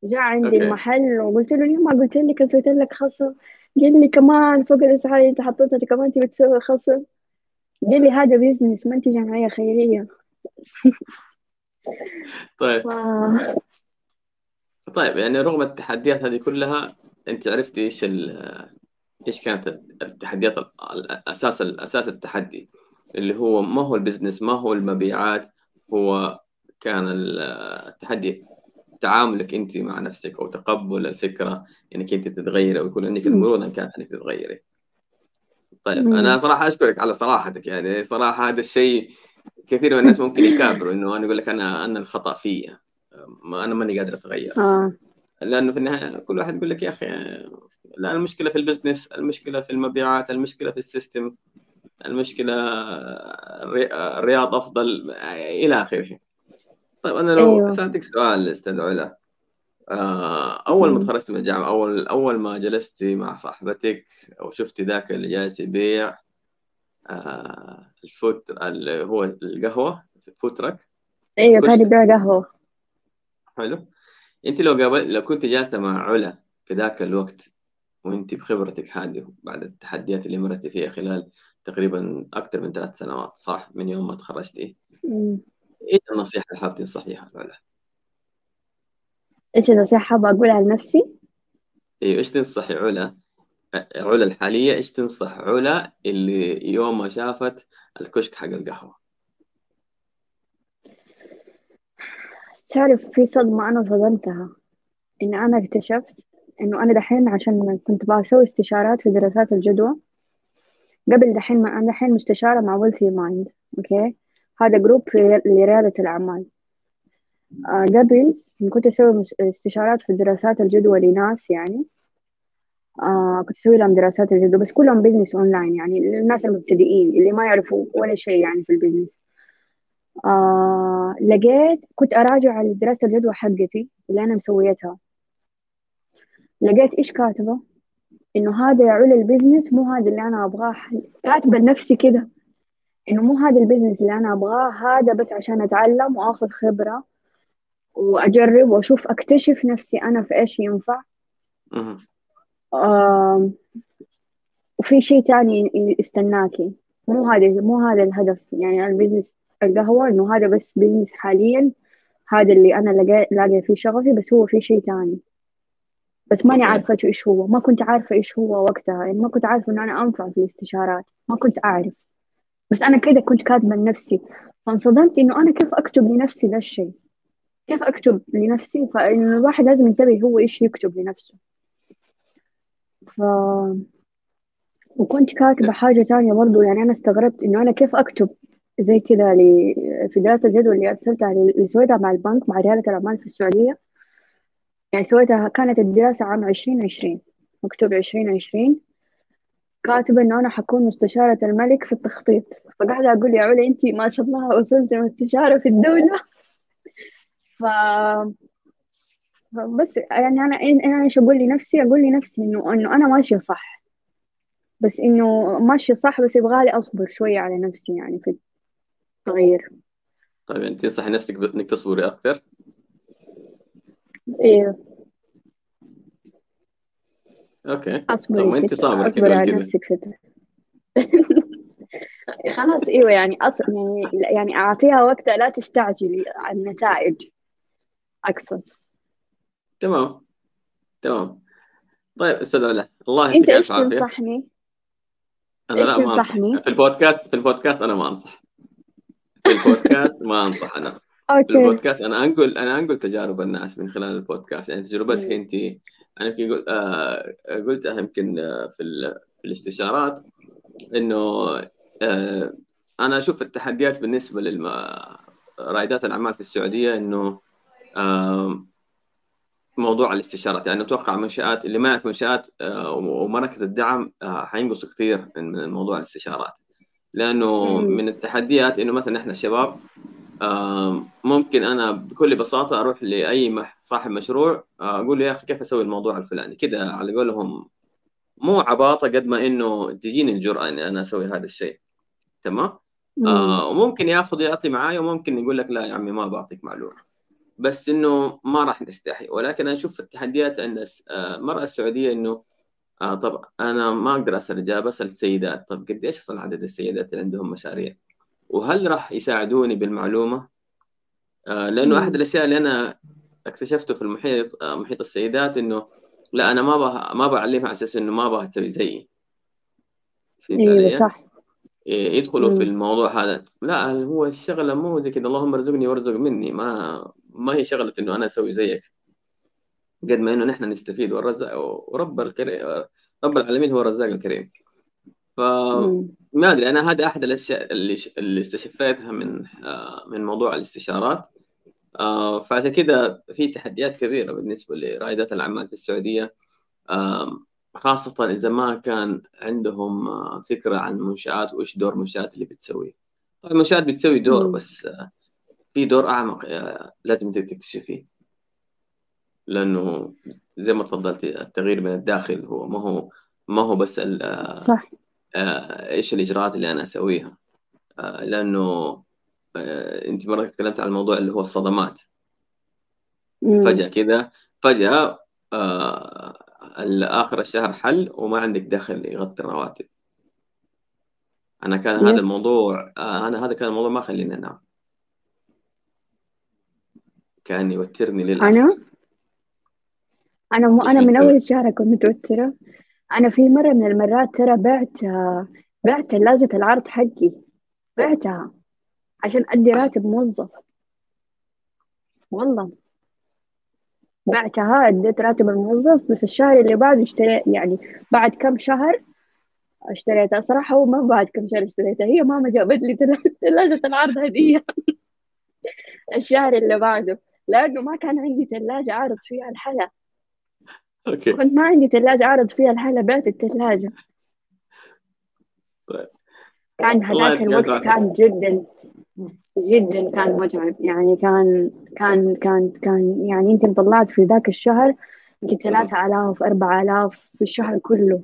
جاء عندي okay. المحل وقلت له ليه ما قلت لك سويت لك خصم قال لي كمان فوق الإسعار اللي انت حطيتها كمان تبي تسوي خصم قال لي هذا business ما انت جمعية خيرية. (laughs) طيب. طيب يعني رغم التحديات هذه كلها انت عرفتي إيش إيش كانت التحديات الاساس الاساس التحدي؟ اللي هو ما هو البزنس ما هو المبيعات؟ هو كان التحدي تعاملك انت مع نفسك أو تقبل الفكرة انك انت تتغيري أو يكون عندك المرونة كانت انك تتغيري. طيب أنا صراحة أشكرك على صراحتك يعني صراحة هذا الشيء كثير من الناس ممكن يكابروا إنه أنا أقول لك أنا أنا الخطأ فيا أنا ماني قادر أتغير. آه. لأنه في النهاية كل واحد يقول لك يا أخي لا المشكلة في ال business المشكلة في المبيعات المشكلة في ال system المشكلة الرياض أفضل إلى آخره. طيب أنا لو أيوة. سألتك سؤال أستاذ علا آه، أول ما تخرجت من الجامعة أول أول ما جلستي مع صاحبتك أو شفتي ذاك اللي جالس يبيع آه الفوت اللي هو القهوة فوترك. أيوه كان يبيع قهوة. حلو. أنت لو قابل لو كنت جالسه مع علا في ذاك الوقت وأنت بخبرتك هذه بعد التحديات اللي مرت فيها خلال تقريبا أكثر من ثلاث سنوات صح؟ من يوم ما تخرجتي إيش النصيحة اللي حابة تنصحيها علا؟ إيش النصيحة حابة أقولها لنفسي؟ أيوه إيش تنصحي علا؟ علا الحالية إيش تنصح علا اللي يوم ما شافت الكشك حق القهوة؟ تعرف في صدمة أنا صدمتها إن أنا اكتشفت إنه أنا دحين عشان كنت بسوي استشارات في دراسات الجدوى قبل دحين ما أنا دحين مستشارة مع Wealthy Mind okay؟ هذا جروب لريادة الأعمال. آه قبل كنت أسوي استشارات في دراسات الجدوى لناس يعني. آه كنت أسوي لهم دراسات الجدوى بس كلهم business online يعني الناس المبتدئين اللي ما يعرفوا ولا شيء يعني في ال business آه لقيت كنت أراجع دراسة الجدوى حقتي اللي أنا مسويتها. لقيت إيش كاتبة؟ إنه هذا يا علا ال business مو هذا اللي أنا أبغاه. كاتبة لنفسي كده. إنه مو هذا ال business اللي أنا أبغاه. هذا بس عشان أتعلم وآخذ خبرة وأجرب وأشوف أكتشف نفسي أنا في إيش ينفع. آه وفي شيء تاني يستناكي مو هذا مو هذا الهدف. يعني ال business القهوة إنه هذا بس business حاليا. هذا اللي أنا لاقي فيه شغفي بس هو في شيء تاني. بس ماني عارفة إيش هو. ما كنت عارفة إيش هو وقتها. يعني ما كنت عارفة انه أنا أنفع في الاستشارات. ما كنت أعرف. بس أنا كده كنت كاتبة لنفسي. فانصدمت إنه أنا كيف أكتب لنفسي ذا الشيء؟ كيف أكتب لنفسي؟ فإنه الواحد لازم ينتبه هو إيش يكتب لنفسه. ف... وكنت كاتبة حاجة تانية برضو. يعني أنا استغربت إنه أنا كيف أكتب زي كذا ل... في دراسة الجدوى اللي أرسلتها اللي سويتها مع البنك مع ريادة الأعمال في السعودية. يعني سويتها كانت الدراسة عام عشرين عشرين مكتوب عشرين عشرين. كاتبة إنه أنا حكون مستشارة الملك في التخطيط. فقاعدة أقول يا علا أنتي ما شاء الله وصلت مستشارة في الدولة. ف بس يعني أنا أنا إيش أقول لنفسي؟ أقول لنفسي إنه إنه أنا ماشية صح. بس إنه ماشية صح بس يبغالي أصبر شوية على نفسي يعني في التغيير. طيب أنت تنصحي نفسك إنك تصبري أكثر؟ إيه. أوكي. اصبري طب ما أنت صابرة كده على كده نفسك فترة (laughs) خلاص إيوه يعني أص... يعني يعني أعطيها وقتها لا تستعجلي على النتائج. أقصد. تمام. تمام. طيب أستاذ علا الله أنت يعطيك إيش ألف عافية. تنصحني؟ أنا إيش لا ما أنصح. تنصحني؟ في البودكاست في البودكاست أنا ما أنصح. في البودكاست ما أنصح أنا. okay ال podcast أنا انقل أنا انقل تجارب الناس من خلال البودكاست يعني تجربتك. انت أنا يمكن قل- آه، قلتها يمكن آه، في ال- في الاستشارات إنه آه، أنا أشوف التحديات بالنسبة لرائدات الأعمال في السعودية إنه آم، موضوع الاستشارات يعني أتوقع منشآت اللي ما يعرف منشآت آه، ومراكز الدعم آه، حينقصوا كثير من موضوع الاستشارات لأنه. من التحديات إنه مثلا إحنا الشباب ممكن أنا بكل بساطة أروح لأي صاحب مشروع آه، أقول له يا أخي كيف أسوي الموضوع الفلاني؟ كده على قولهم مو عباطة قد ما إنه تجيني الجرأة إني أنا أسوي هذا الشيء. تمام. آه وممكن ياخذ يعطي معايا وممكن يقول لك لا يا عمي ما بعطيك معلومة. بس إنه ما راح نستحي. ولكن أنا أشوف التحديات عند آه، المرأة السعودية إنه آه طب أنا ما أقدر اسال رجال بسال السيدات. طب قديش أصلا عدد السيدات اللي عندهم مشاريع؟ وهل راح يساعدوني بالمعلومة؟ آه لأنه أحد. الأشياء اللي أنا اكتشفته في المحيط آه محيط السيدات إنه لا أنا ما بها ما بعلمها على أساس إنه ما أبغى تسوي زيي. فهمت أيوه؟ صح. يدخلوا في. الموضوع هذا. لا هو الشغلة مو زي كذا اللهم ارزقني وارزق مني. ما ما هي شغلة إنه أنا أسوي زيك. قد ما إنه نحن نستفيد والرزق ورب الكريم رب العالمين هو الرزاق الكريم. فما مم. أدري أنا هذا أحد الأشياء اللي اللي استشفيتها من آه، من موضوع الاستشارات. آه، فعشان كذا في تحديات كبيرة بالنسبة لرائدات الأعمال في السعودية. آم، خاصة إذا ما كان عندهم آه، فكرة عن منشآت وإيش دور منشآت اللي بتسويه. طبعا المنشآت بتسوي دور. بس في دور أعمق آه، لازم تكتشفيه. لأنه زي ما تفضلتي التغيير من الداخل هو ما هو ما هو بس ال- صح. آه، إيش الإجراءات اللي أنا أسويها؟ آه، لأنه آه، أنت مرة تكلمت عن الموضوع اللي هو الصدمات. فجأة كذا فجأة آه، آخر الشهر حل وما عندك دخل يغطي الرواتب. أنا كان هذا الموضوع أنا هذا كان الموضوع ما خليني أنام. كان يوترني للاخر أنا؟ أنا م... إيش أنا من؟ أول الشهر كنت متوترة. أنا في مرة من المرات ترى بعت بعت ثلاجة العرض حقي. بعتها عشان عش... راتب موظف. والله. بعتها أديت راتب الموظف بس الشهر اللي بعده اشتريت يعني بعد كم شهر اشتريتها صراحة هو ما بعد كم شهر اشتريتها هي ماما جابت لي ثلاجة العرض هدية. (laughs) الشهر اللي بعده. لأنه ما كان عندي ثلاجة أعرض فيها الحلا. أوكي. كنت ما عندي ثلاجة أعرض فيها الحلا بعت الثلاجة. طيب. كان هذاك الوقت كان جدا جدا كان متعب. يعني كان كان كان كان يعني يمكن طلعت في ذاك الشهر يمكن. ثلاثة آلاف أربعة آلاف في الشهر كله.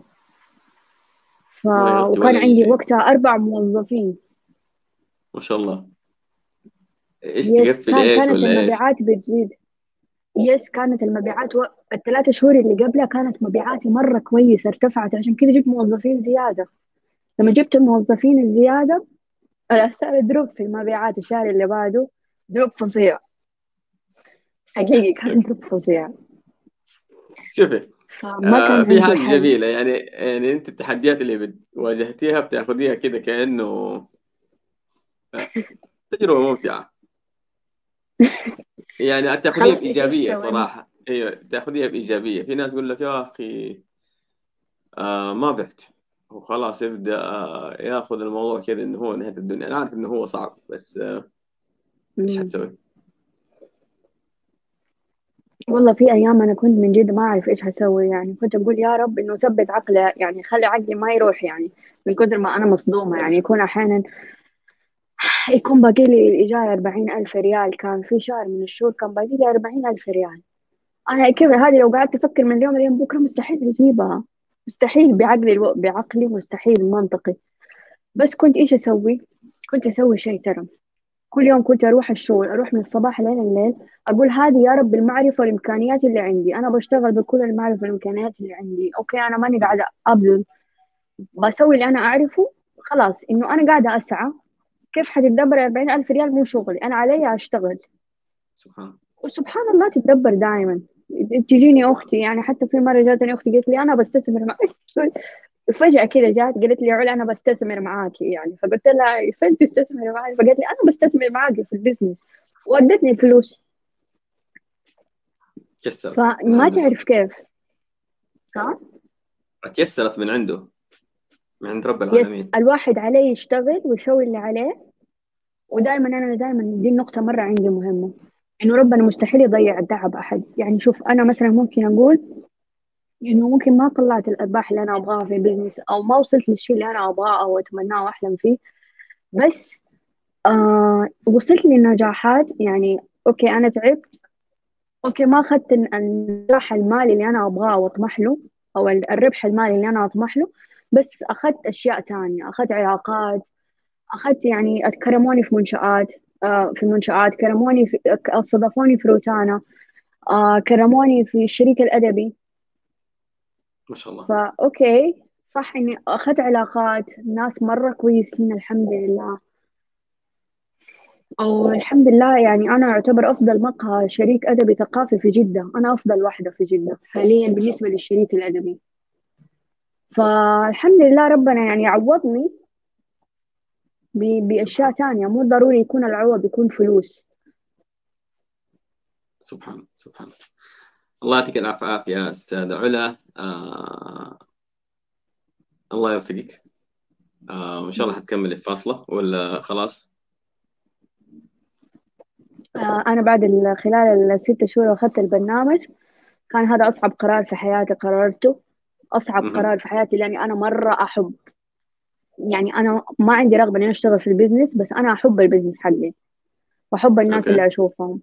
ف... وكان عندي وقتها أربع موظفين. ما شاء الله. إيش تقفل إيش كانت ولا إيش؟ المبيعات بتزيد. يس كانت المبيعات و... الثلاثة شهور اللي قبلها كانت مبيعاتي مرة كويسة ارتفعت. عشان كذا جبت موظفين زيادة. لما جبت الموظفين الزيادة صار drop في المبيعات الشهر اللي بعده. drop فظيع. حقيقي كان (laughs) drop فظيع. شوفي آه كان في حل. جميلة. يعني يعني أنت التحديات اللي واجهتيها بتاخذيها كده كأنه تجربة ممتعة. (laughs) يعني تاخذيها بإيجابية صراحة. أيوه تاخذيها بإيجابية. في ناس يقول لك يا أخي آه ما بعت. وخلاص يبدأ آه يأخذ الموضوع كذا إنه هو نهاية الدنيا. أنا عارف إنه هو صعب بس آه إيش حتسوي؟ والله في أيام أنا كنت من جد ما أعرف إيش هسوي يعني كنت أقول يا رب إنه ثبت عقلي يعني خلي عقلي ما يروح يعني من كثر ما أنا مصدومة. يعني يكون أحيانا يكون باقي لي الإيجار أربعين ألف ريال. كان في شهر من الشهور كان باقي لي أربعين ألف ريال. أنا كيف هذه لو قعدت أفكر من اليوم لين بكرة مستحيل أجيبها. مستحيل بعقلي ألو... بعقلي مستحيل منطقي. بس كنت إيش أسوي؟ كنت أسوي شيء ترى. كل يوم كنت أروح الشغل أروح من الصباح لين الليل أقول هذه يا رب المعرفة والإمكانيات اللي عندي. أنا بشتغل بكل المعرفة والإمكانيات اللي عندي. okay أنا ماني قاعدة أبذل. بسوي اللي أنا أعرفه خلاص. إنه أنا قاعدة أسعى. كيف حتتدبر 40 ألف ريال مو شغلي؟ أنا علي أشتغل. سبحان وسبحان الله تتدبر دائما تجيني أختي يعني حتى في مرة جاتني أختي قالت لي أنا بستثمر معك (laughs) فجأة كذا جات قالت لي علا أنا بستثمر معاكي يعني. فقلت لها فين تستثمر معي فقالت لي أنا بستثمر معاكي في ال business. وادتني الفلوس تيسرت. فما تعرف كيف. ها؟ تيسرت من عنده. من عند رب yes العالمين. الواحد عليه يشتغل ويسوي اللي عليه. ودائما أنا دائما دي النقطة مرة عندي مهمة إنه ربنا مستحيل يضيع التعب أحد. يعني شوف أنا مثلا ممكن أقول إنه ممكن ما طلعت الأرباح اللي أنا أبغاها في ال business أو ما وصلت للشيء اللي أنا أبغاه أو أتمناه وأحلم فيه. بس آه وصلت للنجاحات. يعني okay أنا تعبت. okay ما أخذت ال- النجاح المالي اللي أنا أبغاه وأطمح له ال- الربح المالي اللي أنا أطمح له. بس أخذت أشياء تانية. أخذت علاقات أخذت يعني كرموني في منشآت آه في المنشآت كرموني في استضافوني في روتانا آه كرموني في الشريك الأدبي. ما شاء الله. فأوكي صح إني أخذت علاقات ناس مرة كويسين الحمد لله. والحمد لله يعني أنا أعتبر أفضل مقهى شريك أدبي ثقافي في جدة. أنا أفضل واحدة في جدة حاليا بالنسبة للشريك الأدبي. فالحمد لله ربنا يعني عوضني بأشياء تانية. مو ضروري يكون العوض يكون فلوس. سبحان سبحان الله. يعطيك العافية عافية أستاذ علا. آه... الله يوفقك. آه... وإن شاء الله حتكملي الفاصلة ولا خلاص؟ آه، أنا بعد ال- خلال الست شهور أخذت البرنامج كان هذا أصعب قرار في حياتي قررته. أصعب مهم. قرار في حياتي لأني أنا مرة أحب يعني أنا ما عندي رغبة إني أشتغل في ال business بس أنا أحب ال business حقي وأحب الناس okay. اللي أشوفهم.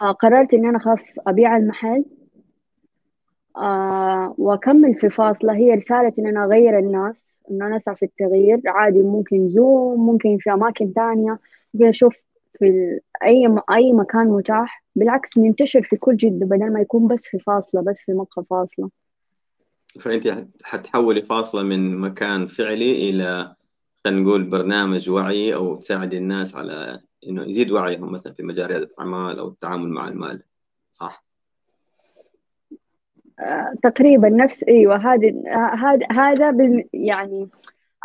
فقررت إني أنا خلاص أبيع المحل آه وأكمل في فاصلة. هي رسالة إن أنا أغير الناس إن أنا أسعى في التغيير. عادي ممكن Zoom ممكن في أماكن تانية. ممكن أشوف في أي م- أي مكان متاح. بالعكس ننتشر في كل جدة بدل ما يكون بس في فاصلة بس في مقهى فاصلة. فأنت حت- حتحولي فاصلة من مكان فعلي إلى خلينا نقول برنامج وعي أو تساعد الناس على إنه يزيد وعيهم مثلا في مجال ريادة الأعمال أو التعامل مع المال صح؟ آه تقريبا نفس أيوة هذه هذا هذا يعني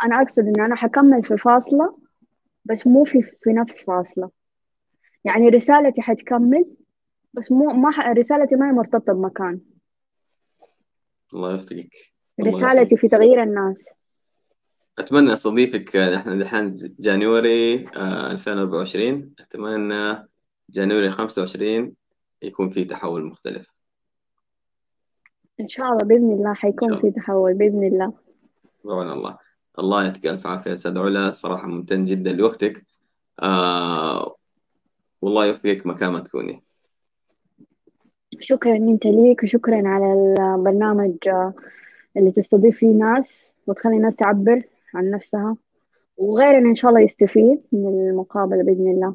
أنا أقصد إن أنا حكمل في فاصلة بس مو في في نفس فاصلة يعني رسالتي حتكمل بس مو ما. رسالتي ما هي مرتبطة بمكان الله يوفقك. رسالتي. في تغيير الناس. أتمنى أستضيفك إحنا الحين جانيوري آه، 2024 أتمنى جانيوري 25 يكون في تحول مختلف. إن شاء الله بإذن الله حيكون في تحول بإذن الله. بعون الله. الله يعطيك ألف عافية أستاذ علا. صراحة ممتن جدا لوقتك. آه والله يوفقك مكان ما تكوني. شكرا أنت ليك وشكرا على البرنامج آه، اللي تستضيف فيه ناس وتخلي الناس تعبر عن نفسها. وغيرنا إن شاء الله يستفيد من المقابلة بإذن الله.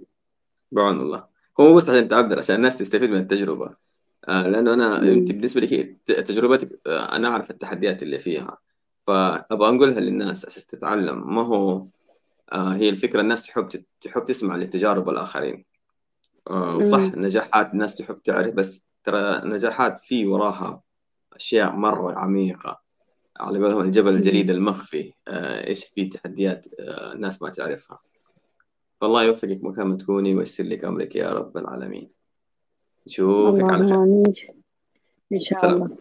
بعون الله. هو بس عشان تعبر عشان الناس تستفيد من التجربة. آه لأنه أنا مم. أنت بالنسبة لي ت- تجربتك آه أنا أعرف التحديات اللي فيها. فأبغى أقولها للناس أساس تتعلم. ما هو هي الفكرة الناس تحب تحب تسمع لتجارب الآخرين. وصح مم. نجاحات الناس تحب تعرف بس ترى نجاحات في وراها أشياء مرة عميقة. على قولهم الجبل الجليد المخفي. آه إيش في تحديات آه الناس ما تعرفها. والله يوفقك مكان ما تكوني ويسر لك أمرك يا رب العالمين. نشوفك على خير. إن شاء الله.